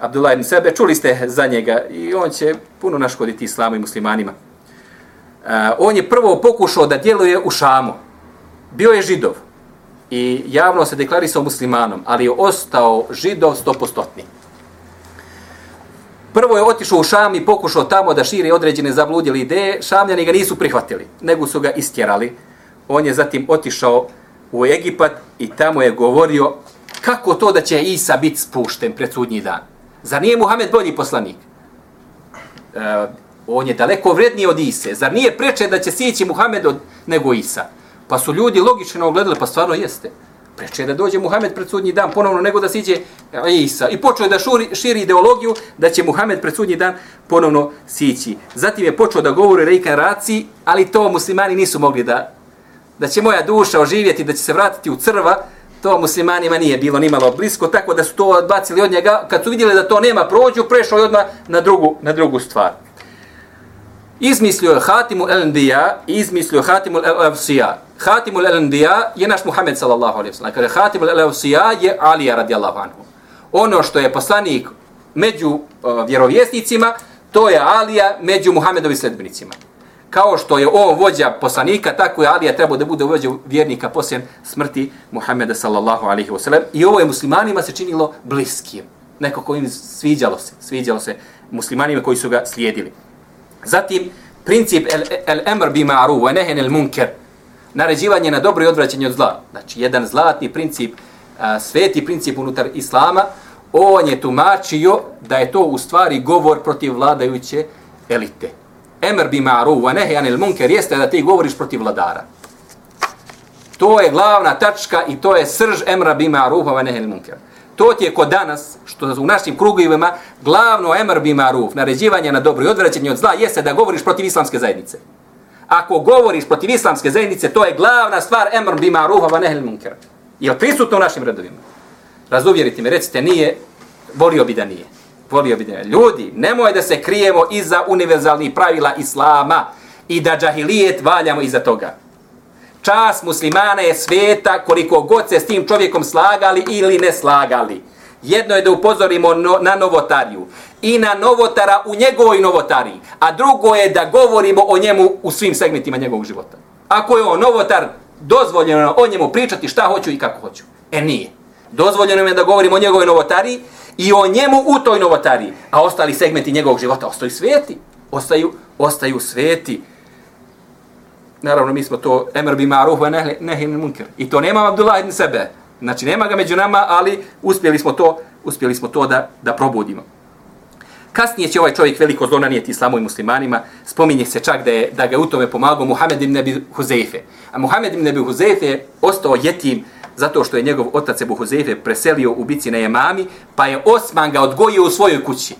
Abdullah ibn Sebe, čuli ste za njega i on će puno naškoditi islamu i muslimanima. Uh, on je prvo pokušao da djeluje u Šamu. Bio je židov i javno se deklarisao muslimanom, ali je ostao židov stopostotni. Prvo je otišao u Šam i pokušao tamo da širi određene zabludjele ideje. Šamljani ga nisu prihvatili, nego su ga istjerali. On je zatim otišao u Egipat i tamo je govorio kako to da će Isa biti spušten pred sudnji dan. Zar nije Muhammed bolji poslanik? E, on je daleko vredniji od Ise. Zar nije preče da će sići Muhammed od, nego Isa? Pa su ljudi logično ogledali, pa stvarno jeste. Preče da dođe Muhammed pred sudnji dan ponovno nego da siđe Isa. I počeo da šuri, širi ideologiju da će Muhammed pred sudnji dan ponovno sići. Zatim je počeo da govori reinkarnaciji, ali to muslimani nisu mogli da da će moja duša oživjeti, da će se vratiti u crva, to muslimanima nije bilo nimalo blisko, tako da su to odbacili od njega. Kad su vidjeli da to nema prođu, prešao je odmah na drugu, na drugu stvar. Izmislio je Hatimu el-Ndija, izmislio je Hatimu el-Avsija. Hatimu el-Ndija je naš Muhammed sallallahu alaihi wa sallam. Kada Hatimu el-Avsija je Alija radijallahu anhu. Ono što je poslanik među uh, vjerovjesnicima, to je Alija među Muhammedovi sledbenicima. Kao što je on vođa poslanika, tako je Alija trebao da bude vođa vjernika poslije smrti Muhammeda sallallahu alaihi wa sallam. I ovo je muslimanima se činilo bliskim. Neko ko im sviđalo se, sviđalo se muslimanima koji su ga slijedili. Zatim, princip el-emr bi ma'ru, wa nehen el-munker, naređivanje na dobro i odvraćanje od zla. Znači, jedan zlatni princip, a, sveti princip unutar Islama, on je tumačio da je to u stvari govor protiv vladajuće elite. Emr bi ma'ruf wa nehen anil munkar jeste da ti govoriš protiv vladara. To je glavna tačka i to je srž emra bi ma'ruf wa nehen anil munkar. To ti je kod danas, što u našim krugovima, glavno emr bi maruf, naređivanje na dobro i odvraćanje od zla, jeste da govoriš protiv islamske zajednice. Ako govoriš protiv islamske zajednice, to je glavna stvar emr bi maruf, a anil munkar. Je prisutno u našim redovima? Razuvjerite me, recite, nije, volio bi da nije. Volio bi da. Ljudi, nemoj da se krijemo iza univerzalnih pravila islama i da džahilijet valjamo iza toga čas muslimana je sveta koliko god se s tim čovjekom slagali ili ne slagali. Jedno je da upozorimo no, na novotariju i na novotara u njegovoj novotariji, a drugo je da govorimo o njemu u svim segmentima njegovog života. Ako je on novotar, dozvoljeno o njemu pričati šta hoću i kako hoću. E nije. Dozvoljeno je da govorimo o njegovoj novotariji i o njemu u toj novotariji, a ostali segmenti njegovog života ostaju sveti. Ostaju, ostaju sveti naravno mi smo to emr bi ma'ruf wa nehin munker. I to nema Abdullah ibn Sebe. Znači nema ga među nama, ali uspjeli smo to, uspjeli smo to da da probudimo. Kasnije će ovaj čovjek veliko zlo nanijeti islamu i muslimanima. Spominje se čak da, je, da ga u tome pomagao Muhammed ibn Abi Huzeife. A Muhammed ibn Abi Huzeife je ostao jetim zato što je njegov otac Ebu Huzeife preselio u bici na Jemami, pa je Osman ga odgojio u svojoj kući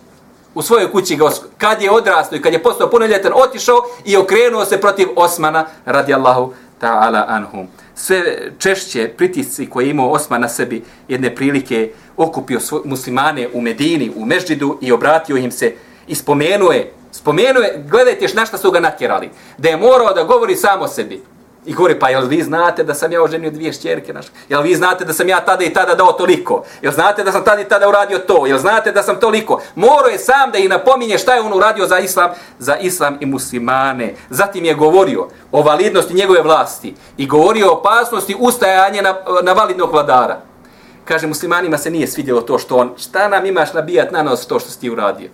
u svojoj kući ga kad je odrastao i kad je postao punoljetan otišao i okrenuo se protiv Osmana radijallahu ta'ala anhum. Sve češće pritisci koje je imao Osman na sebi jedne prilike okupio svoj, muslimane u Medini, u Mežđidu i obratio im se i spomenuo je, spomenuo je, gledajte na šta su ga natjerali, da je morao da govori samo sebi. I govori, pa jel vi znate da sam ja oženio dvije šćerke naše? Jel vi znate da sam ja tada i tada dao toliko? Jel znate da sam tada i tada uradio to? Jel znate da sam toliko? Moro je sam da i napominje šta je on uradio za islam, za islam i muslimane. Zatim je govorio o validnosti njegove vlasti i govorio o opasnosti ustajanja na, na validnog vladara. Kaže, muslimanima se nije svidjelo to što on, šta nam imaš nabijat na nos to što si ti uradio?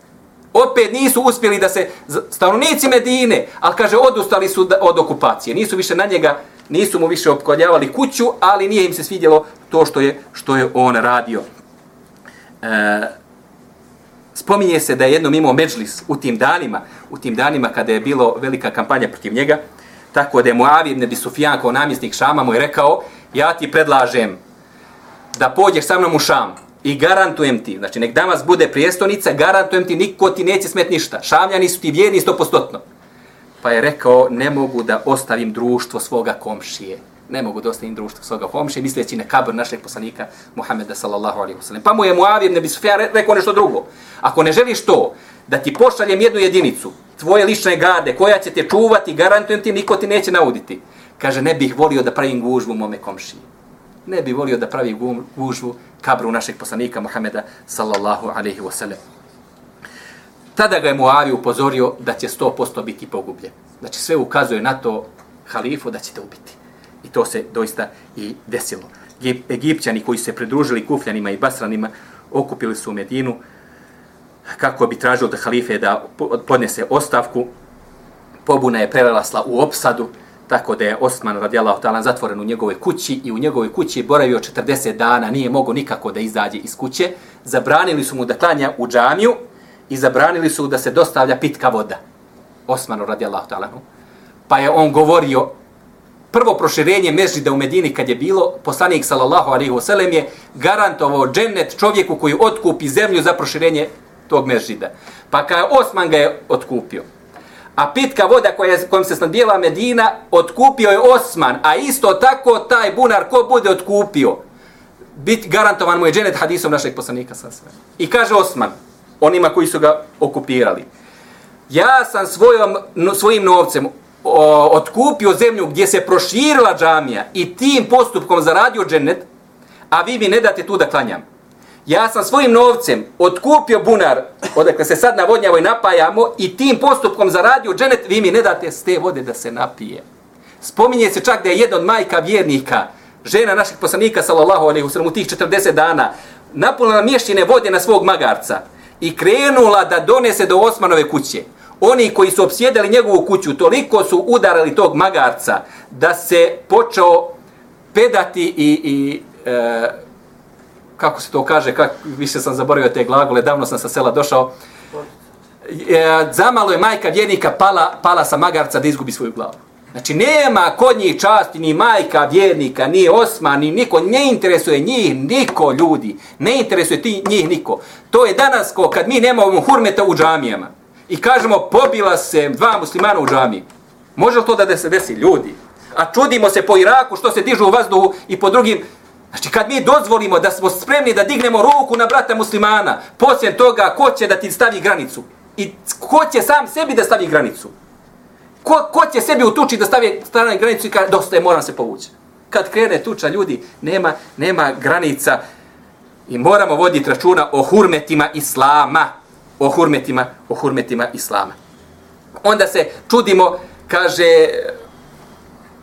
Opet nisu uspjeli da se stanovnici Medine, ali kaže odustali su od okupacije. Nisu više na njega, nisu mu više opkoljavali kuću, ali nije im se svidjelo to što je što je on radio. E, spominje se da je jednom imao međlis u tim danima, u tim danima kada je bilo velika kampanja protiv njega, tako da je Muavir ibn Sufjan kao namjesnik Šama mu je rekao, ja ti predlažem da pođeš sa mnom u Šam, I garantujem ti, znači nek damas bude prijestonica, garantujem ti, niko ti neće smet ništa. Šavljani su ti vjerni stopostotno. Pa je rekao, ne mogu da ostavim društvo svoga komšije. Ne mogu da ostavim društvo svoga komšije, misleći na kabr našeg poslanika Muhammeda sallallahu alaihi wasallam. Pa mu je Muavir ne bi Sufjan rekao nešto drugo. Ako ne želiš to, da ti pošaljem jednu jedinicu, tvoje lične gade, koja će te čuvati, garantujem ti, niko ti neće nauditi. Kaže, ne bih volio da pravim gužvu mome komšiji ne bi volio da pravi gužvu kabru našeg poslanika Muhameda sallallahu alaihi wasallam. Tada ga je Muavi upozorio da će 100% biti pogubljen. Znači sve ukazuje na to halifu da će te ubiti. I to se doista i desilo. Egipćani koji se pridružili kufljanima i basranima okupili su Medinu kako bi tražili od halife da podnese ostavku. Pobuna je prerasla u opsadu tako da je Osman radijallahu ta'ala zatvoren u njegove kući i u njegove kući boravio 40 dana, nije mogao nikako da izađe iz kuće. Zabranili su mu da klanja u džamiju i zabranili su da se dostavlja pitka voda. Osmanu radijallahu ta'ala. Pa je on govorio, prvo proširenje mežida u Medini kad je bilo, poslanik sallallahu alaihi wasallam je garantovao džennet čovjeku koji otkupi zemlju za proširenje tog mežida. Pa kada Osman ga je otkupio, a pitka voda koja, kojom se snadbijela Medina, otkupio je Osman, a isto tako taj bunar ko bude otkupio, bit garantovan mu je dženet hadisom našeg poslanika sa sve. I kaže Osman, onima koji su ga okupirali, ja sam svojom, svojim novcem o, otkupio zemlju gdje se proširila džamija i tim postupkom zaradio dženet, a vi mi ne date tu da klanjam ja sam svojim novcem otkupio bunar, odakle se sad navodnjavo i napajamo, i tim postupkom zaradio dženet, vi mi ne date s te vode da se napije. Spominje se čak da je jedna od majka vjernika, žena naših poslanika, sallallahu alaihi wasallam, u tih 40 dana, napunila mješćine vode na svog magarca i krenula da donese do Osmanove kuće. Oni koji su obsjedali njegovu kuću, toliko su udarali tog magarca da se počeo pedati i, i e, kako se to kaže, kak, više sam zaboravio te glagole, davno sam sa sela došao, e, zamalo je majka vjernika pala, pala sa magarca da izgubi svoju glavu. Znači, nema kod njih časti ni majka vjernika, ni osma, ni niko, ne interesuje njih niko ljudi, ne interesuje ti njih niko. To je danas ko kad mi nemamo hurmeta u džamijama i kažemo pobila se dva muslimana u džamiji. Može li to da se desi ljudi? A čudimo se po Iraku što se dižu u vazduhu i po drugim Znači kad mi dozvolimo da smo spremni da dignemo ruku na brata muslimana, poslije toga ko će da ti stavi granicu? I ko će sam sebi da stavi granicu? Ko, ko će sebi utuči da stavi stranu granicu i kaže dosta je, moram se povući. Kad krene tuča ljudi, nema, nema granica i moramo voditi računa o hurmetima islama. O hurmetima, o hurmetima islama. Onda se čudimo, kaže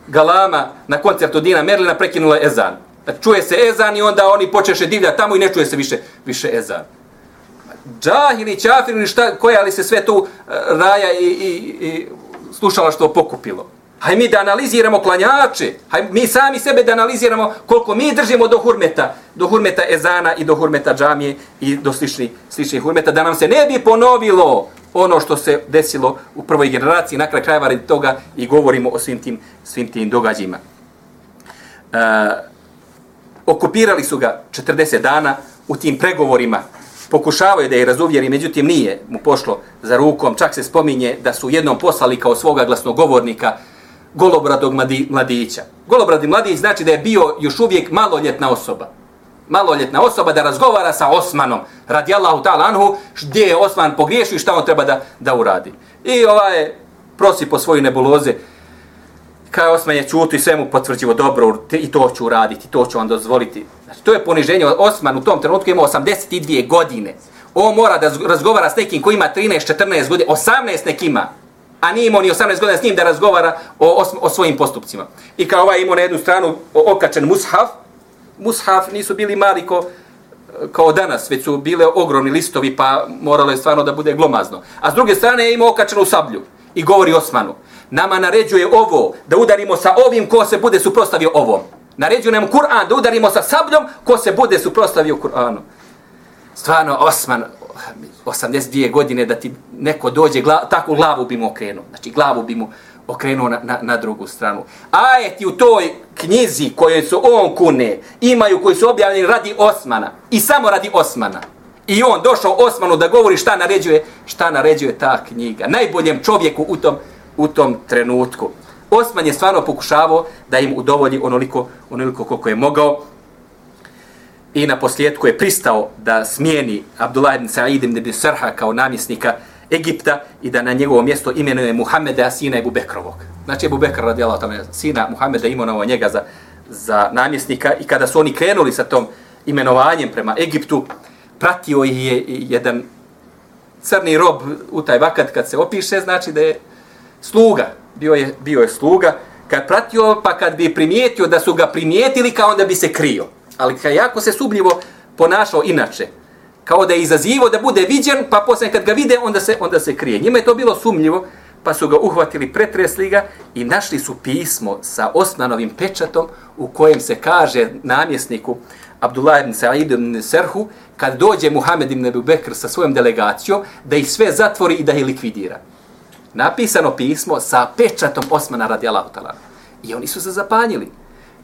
Galama na koncertu Dina Merlina prekinula ezan čuje se ezan i onda oni počeše divlja tamo i ne čuje se više više ezan. Džahili, ili šta, koja li se sve tu e, raja i, i, i slušala što pokupilo. Haj mi da analiziramo klanjače, haj mi sami sebe da analiziramo koliko mi držimo do hurmeta, do hurmeta ezana i do hurmeta džamije i do sličnih, sličnih hurmeta, da nam se ne bi ponovilo ono što se desilo u prvoj generaciji, na kraj krajeva radi toga i govorimo o svim tim, svim tim događajima. Uh, okupirali su ga 40 dana u tim pregovorima, pokušavaju da je razuvjeri, međutim nije mu pošlo za rukom, čak se spominje da su jednom poslali kao svoga glasnogovornika golobradog mladića. Golobradi mladić znači da je bio još uvijek maloljetna osoba. Maloljetna osoba da razgovara sa Osmanom, radijallahu ta'ala anhu, gdje je Osman pogriješio i šta on treba da, da uradi. I ovaj prosi po svoju nebuloze, Kao Osman je čuto i sve mu potvrđivo dobro, i to ću uraditi, to ću vam dozvoliti. Znači, to je poniženje. Osman u tom trenutku ima 82 godine. On mora da razgovara s nekim koji ima 13-14 godina, 18 nek ima, a nije imao ni 18 godina s njim da razgovara o, o, o svojim postupcima. I kao ovaj imao na jednu stranu okačen mushaf, mushaf nisu bili mali ko, kao danas, već su bile ogromni listovi, pa moralo je stvarno da bude glomazno. A s druge strane je imao okačenu sablju i govori Osmanu, nama naređuje ovo, da udarimo sa ovim ko se bude suprostavio ovom. Naređuje nam Kur'an da udarimo sa sabljom ko se bude suprostavio Kur'anu. Stvarno, Osman, 82 godine da ti neko dođe, gla, takvu glavu bi mu okrenuo. Znači, glavu bi mu okrenuo na, na, na drugu stranu. Ajeti u toj knjizi koje su on kune, imaju koji su objavljeni radi Osmana. I samo radi Osmana. I on došao Osmanu da govori šta naređuje, šta naređuje ta knjiga. Najboljem čovjeku u tom, u tom trenutku. Osman je stvarno pokušavao da im udovolji onoliko, onoliko koliko je mogao. I na posljedku je pristao da smijeni Abdullah ibn Sa'id ibn Sarha kao namjesnika Egipta i da na njegovo mjesto imenuje Muhammeda, sina Ebu Bekrovog. Znači Ebu Bekr radijala tome, sina Muhammeda imenovao njega za, za namjesnika i kada su oni krenuli sa tom imenovanjem prema Egiptu, pratio je jedan crni rob u taj vakat kad se opiše, znači da je sluga, bio je, bio je sluga, kad pratio, pa kad bi primijetio da su ga primijetili, kao onda bi se krio. Ali kad jako se subljivo ponašao inače, kao da je izazivo da bude viđen, pa posle kad ga vide, onda se, onda se krije. Njima je to bilo sumnjivo, pa su ga uhvatili, pretresli ga i našli su pismo sa Osmanovim pečatom u kojem se kaže namjesniku Abdullah ibn Sa'id ibn Serhu, kad dođe Muhammed ibn Abu Bekr sa svojom delegacijom, da ih sve zatvori i da ih likvidira. Napisano pismo sa pečatom Osmana radijalahu talana. I oni su se zapanjili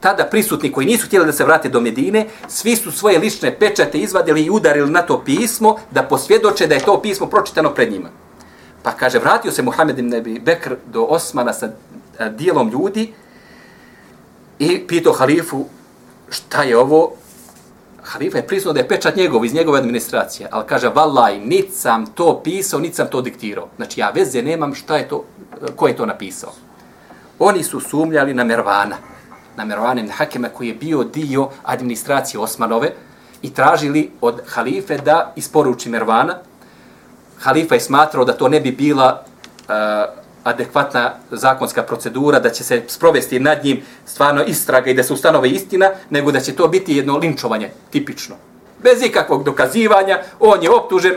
tada prisutni koji nisu htjeli da se vrate do Medine, svi su svoje lične pečate izvadili i udarili na to pismo da posvjedoče da je to pismo pročitano pred njima. Pa kaže, vratio se Muhammed ibn Abi Bekr do Osmana sa eh, dijelom ljudi i pitao halifu šta je ovo. Halifa je priznao da je pečat njegov iz njegove administracije, ali kaže, vallaj, nit sam to pisao, nit sam to diktirao. Znači, ja veze nemam šta je to, ko je to napisao. Oni su sumljali na Mervana na Mervana ibn Hakema koji je bio dio administracije Osmanove i tražili od halife da isporuči Mervana. Halifa je smatrao da to ne bi bila uh, adekvatna zakonska procedura, da će se sprovesti nad njim stvarno istraga i da se ustanove istina, nego da će to biti jedno linčovanje, tipično. Bez ikakvog dokazivanja, on je optužen,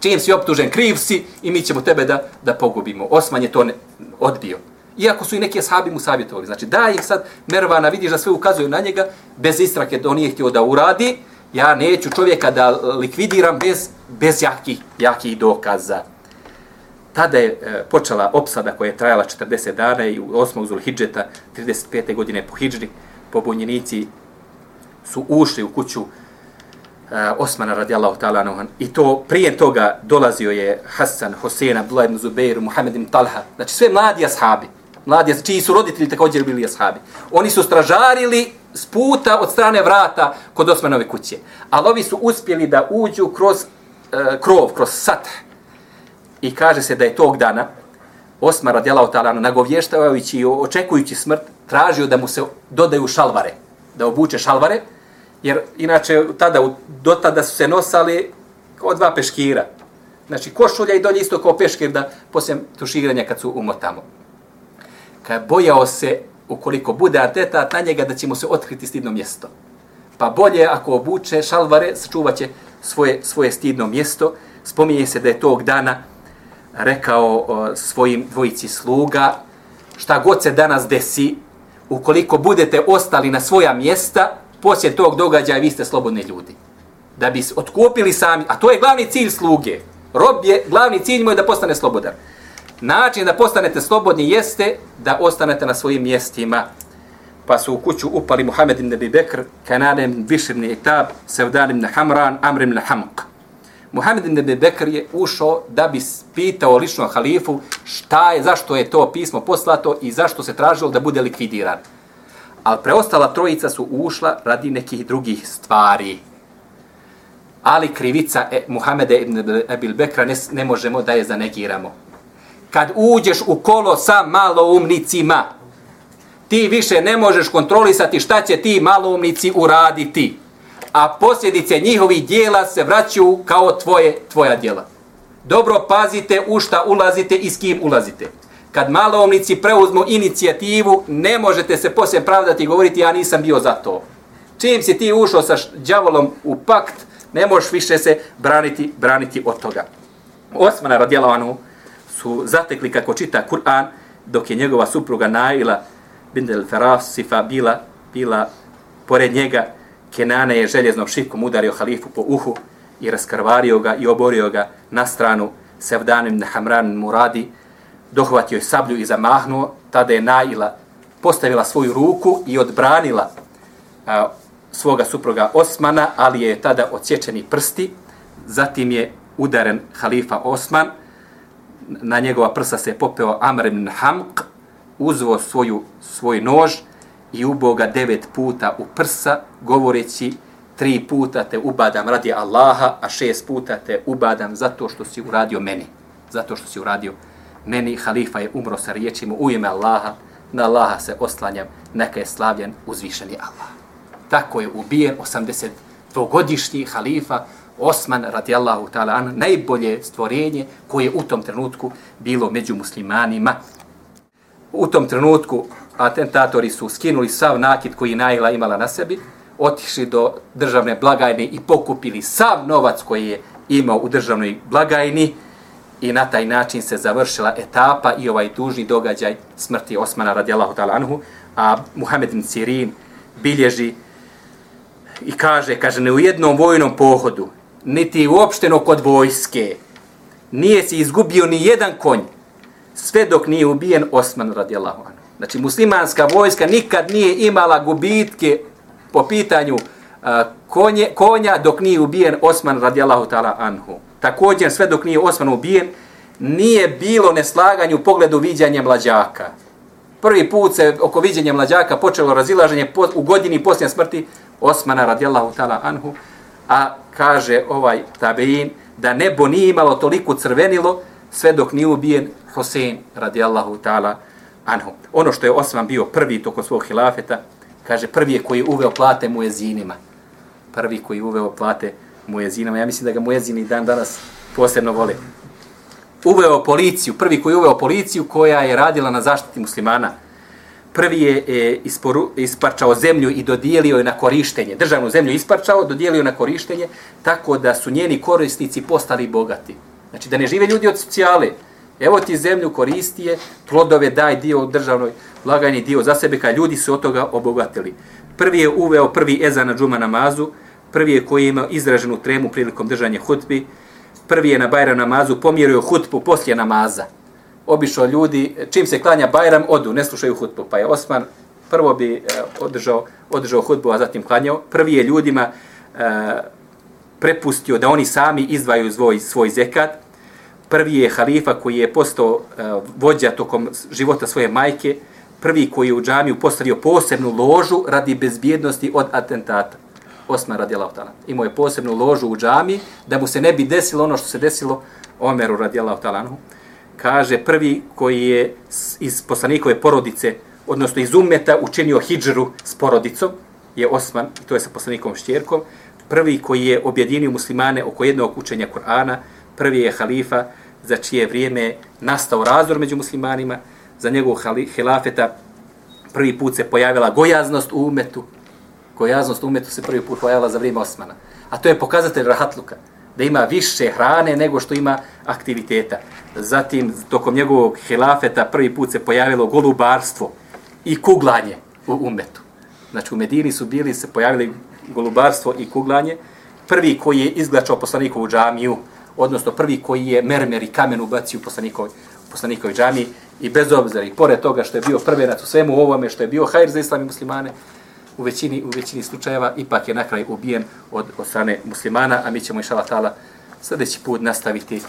čim si optužen, kriv si i mi ćemo tebe da, da pogubimo. Osman je to ne, odbio. Iako su i neki ashabi mu savjetovali. Znači, da ih sad Mervana vidiš da sve ukazuje na njega, bez istrake da on nije htio da uradi, ja neću čovjeka da likvidiram bez, bez jakih, jakih dokaza. Tada je e, počela opsada koja je trajala 40 dana i u 8. Zulhidžeta 35. godine po Hidžri, pobunjenici su ušli u kuću e, Osmana radijallahu ta'ala I to prije toga dolazio je Hasan, Hosein, Abdullah ibn Zubeir, Muhammed ibn Talha. Znači sve mladi ashabi mladi, čiji su roditelji također bili ashabi. Oni su stražarili s puta od strane vrata kod Osmanove kuće. Ali ovi su uspjeli da uđu kroz uh, krov, kroz sat. I kaže se da je tog dana Osman radijalao talano nagovještavajući i očekujući smrt, tražio da mu se dodaju šalvare, da obuče šalvare, jer inače tada, do tada su se nosali kao dva peškira. Znači košulja i dolje isto kao peškir da poslije tuširanja kad su umotamo kad bojao se ukoliko bude arteta na njega da će mu se otkriti stidno mjesto. Pa bolje ako obuče šalvare, sačuvat će svoje, svoje stidno mjesto. Spominje se da je tog dana rekao svojim dvojici sluga, šta god se danas desi, ukoliko budete ostali na svoja mjesta, poslije tog događaja vi ste slobodni ljudi. Da bi otkupili sami, a to je glavni cilj sluge. Rob je, glavni cilj mu je da postane slobodan. Način da postanete slobodni jeste da ostanete na svojim mjestima. Pa su u kuću upali Muhammed ibn Abi Bekr, Kanan ibn Bishr ibn Itab, Sevdan ibn Hamran, Amr ibn Hamq. Muhammed ibn Abi Bekr je ušao da bi pitao lično halifu šta je, zašto je to pismo poslato i zašto se tražilo da bude likvidiran. Ali preostala trojica su ušla radi nekih drugih stvari. Ali krivica e, Muhameda ibn Abi Bekra ne, ne možemo da je zanegiramo kad uđeš u kolo sa malo umnicima, Ti više ne možeš kontrolisati šta će ti maloumnici uraditi. A posljedice njihovih dijela se vraćaju kao tvoje, tvoja dijela. Dobro pazite u šta ulazite i s kim ulazite. Kad maloomnici preuzmu inicijativu, ne možete se poslije pravdati i govoriti ja nisam bio za to. Čim si ti ušao sa đavolom u pakt, ne možeš više se braniti, braniti od toga. Osmana radijalovanu su zatekli kako čita Kur'an, dok je njegova supruga Naila Bindel Ferasifa bila, bila pored njega, Kenane je željeznom šipkom udario halifu po uhu i raskrvario ga i oborio ga na stranu Sevdanim Hamran Muradi, dohvatio je sablju i zamahnuo, tada je Naila postavila svoju ruku i odbranila a, svoga supruga Osmana, ali je tada odsječeni prsti, zatim je udaren halifa Osman, na njegova prsa se popeo Amr ibn Hamq, uzvo svoju, svoj nož i uboga devet puta u prsa, govoreći tri puta te ubadam radi Allaha, a šest puta te ubadam zato što si uradio meni. Zato što si uradio meni. Halifa je umro sa riječima u ime Allaha, na Allaha se oslanjam, neka je slavljen uzvišeni Allah. Tako je ubijen 82-godišnji halifa Osman radijallahu ta'ala an, najbolje stvorenje koje u tom trenutku bilo među muslimanima. U tom trenutku atentatori su skinuli sav nakit koji Naila imala na sebi, otišli do državne blagajne i pokupili sav novac koji je imao u državnoj blagajni i na taj način se završila etapa i ovaj tužni događaj smrti Osmana radijallahu ta'ala anhu, a Muhammed bin Sirin bilježi i kaže, kaže, ne u jednom vojnom pohodu, niti uopšteno kod vojske, nije se izgubio ni jedan konj, sve dok nije ubijen Osman radijallahu anhu. Znači, muslimanska vojska nikad nije imala gubitke po pitanju uh, konje, konja dok nije ubijen Osman radijallahu ta'ala anhu. Također, sve dok nije Osman ubijen, nije bilo neslaganje u pogledu viđanja mlađaka. Prvi put se oko viđenja mlađaka počelo razilaženje po, u godini poslije smrti Osmana radijallahu ta'ala anhu, a kaže ovaj tabein da nebo nije imalo toliko crvenilo sve dok nije ubijen Hosein radijallahu ta'ala anhu. Ono što je Osman bio prvi tokom svog hilafeta, kaže prvi je koji uveo plate muezinima. Prvi koji je uveo plate muezinima. Ja mislim da ga muezini dan danas posebno vole. Uveo policiju, prvi koji je uveo policiju koja je radila na zaštiti muslimana. Prvi je e, isporu, isparčao zemlju i dodijelio je na korištenje. Državnu zemlju isparčao, dodijelio na korištenje, tako da su njeni korisnici postali bogati. Znači da ne žive ljudi od socijale. Evo ti zemlju koristi je, plodove daj dio državnoj blagajni, dio za sebe, kad ljudi su od toga obogatili. Prvi je uveo prvi eza na džuma namazu, prvi je koji ima izraženu tremu prilikom držanja hutbi, prvi je na Bajram namazu pomjerio hutbu poslije namaza. Obišao ljudi, čim se klanja Bajram, odu, ne slušaju hutbu. Pa je Osman prvo bi e, održao, održao hutbu, a zatim klanjao. Prvi je ljudima e, prepustio da oni sami izdvaju svoj, svoj zekat, prvi je halifa koji je postao uh, vođa tokom života svoje majke, prvi koji je u džamiju postavio posebnu ložu radi bezbjednosti od atentata. Osman radi Allah Imao je posebnu ložu u džami da mu se ne bi desilo ono što se desilo Omeru radi Allah Kaže prvi koji je iz poslanikove porodice, odnosno iz umeta učinio hijđru s porodicom, je Osman, i to je sa poslanikom štjerkom. Prvi koji je objedinio muslimane oko jednog učenja Kur'ana, prvi je halifa za čije vrijeme nastao razdor među muslimanima, za njegovog hilafeta prvi put se pojavila gojaznost u umetu, gojaznost u umetu se prvi put pojavila za vrijeme Osmana. A to je pokazatelj rahatluka, da ima više hrane nego što ima aktiviteta. Zatim, tokom njegovog hilafeta prvi put se pojavilo golubarstvo i kuglanje u umetu. Znači, u Medini su bili, se pojavili golubarstvo i kuglanje. Prvi koji je izglačao poslanikovu džamiju, odnosno prvi koji je mermer i kamen ubacio u poslanikovi poslanikoj džami i bez obzira i pored toga što je bio prvenac u svemu ovome, što je bio hajr za islam i muslimane, u većini, u većini slučajeva ipak je na kraj ubijen od, od strane muslimana, a mi ćemo išala tala sljedeći put nastaviti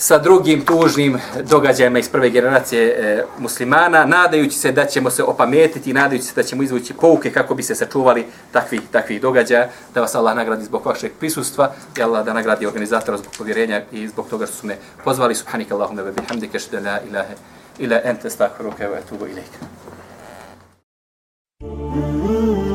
sa drugim tužnim događajima iz prve generacije e, muslimana, nadajući se da ćemo se opametiti, nadajući se da ćemo izvući pouke kako bi se sačuvali takvi takvi događaja, da vas Allah nagradi zbog vašeg prisustva i Allah da nagradi organizatora zbog povjerenja i zbog toga što su me pozvali. Subhanika Allahumma wa bihamdika, shda la ilaha ila ente stakvaruke wa etubu ilaika. Mm-hmm.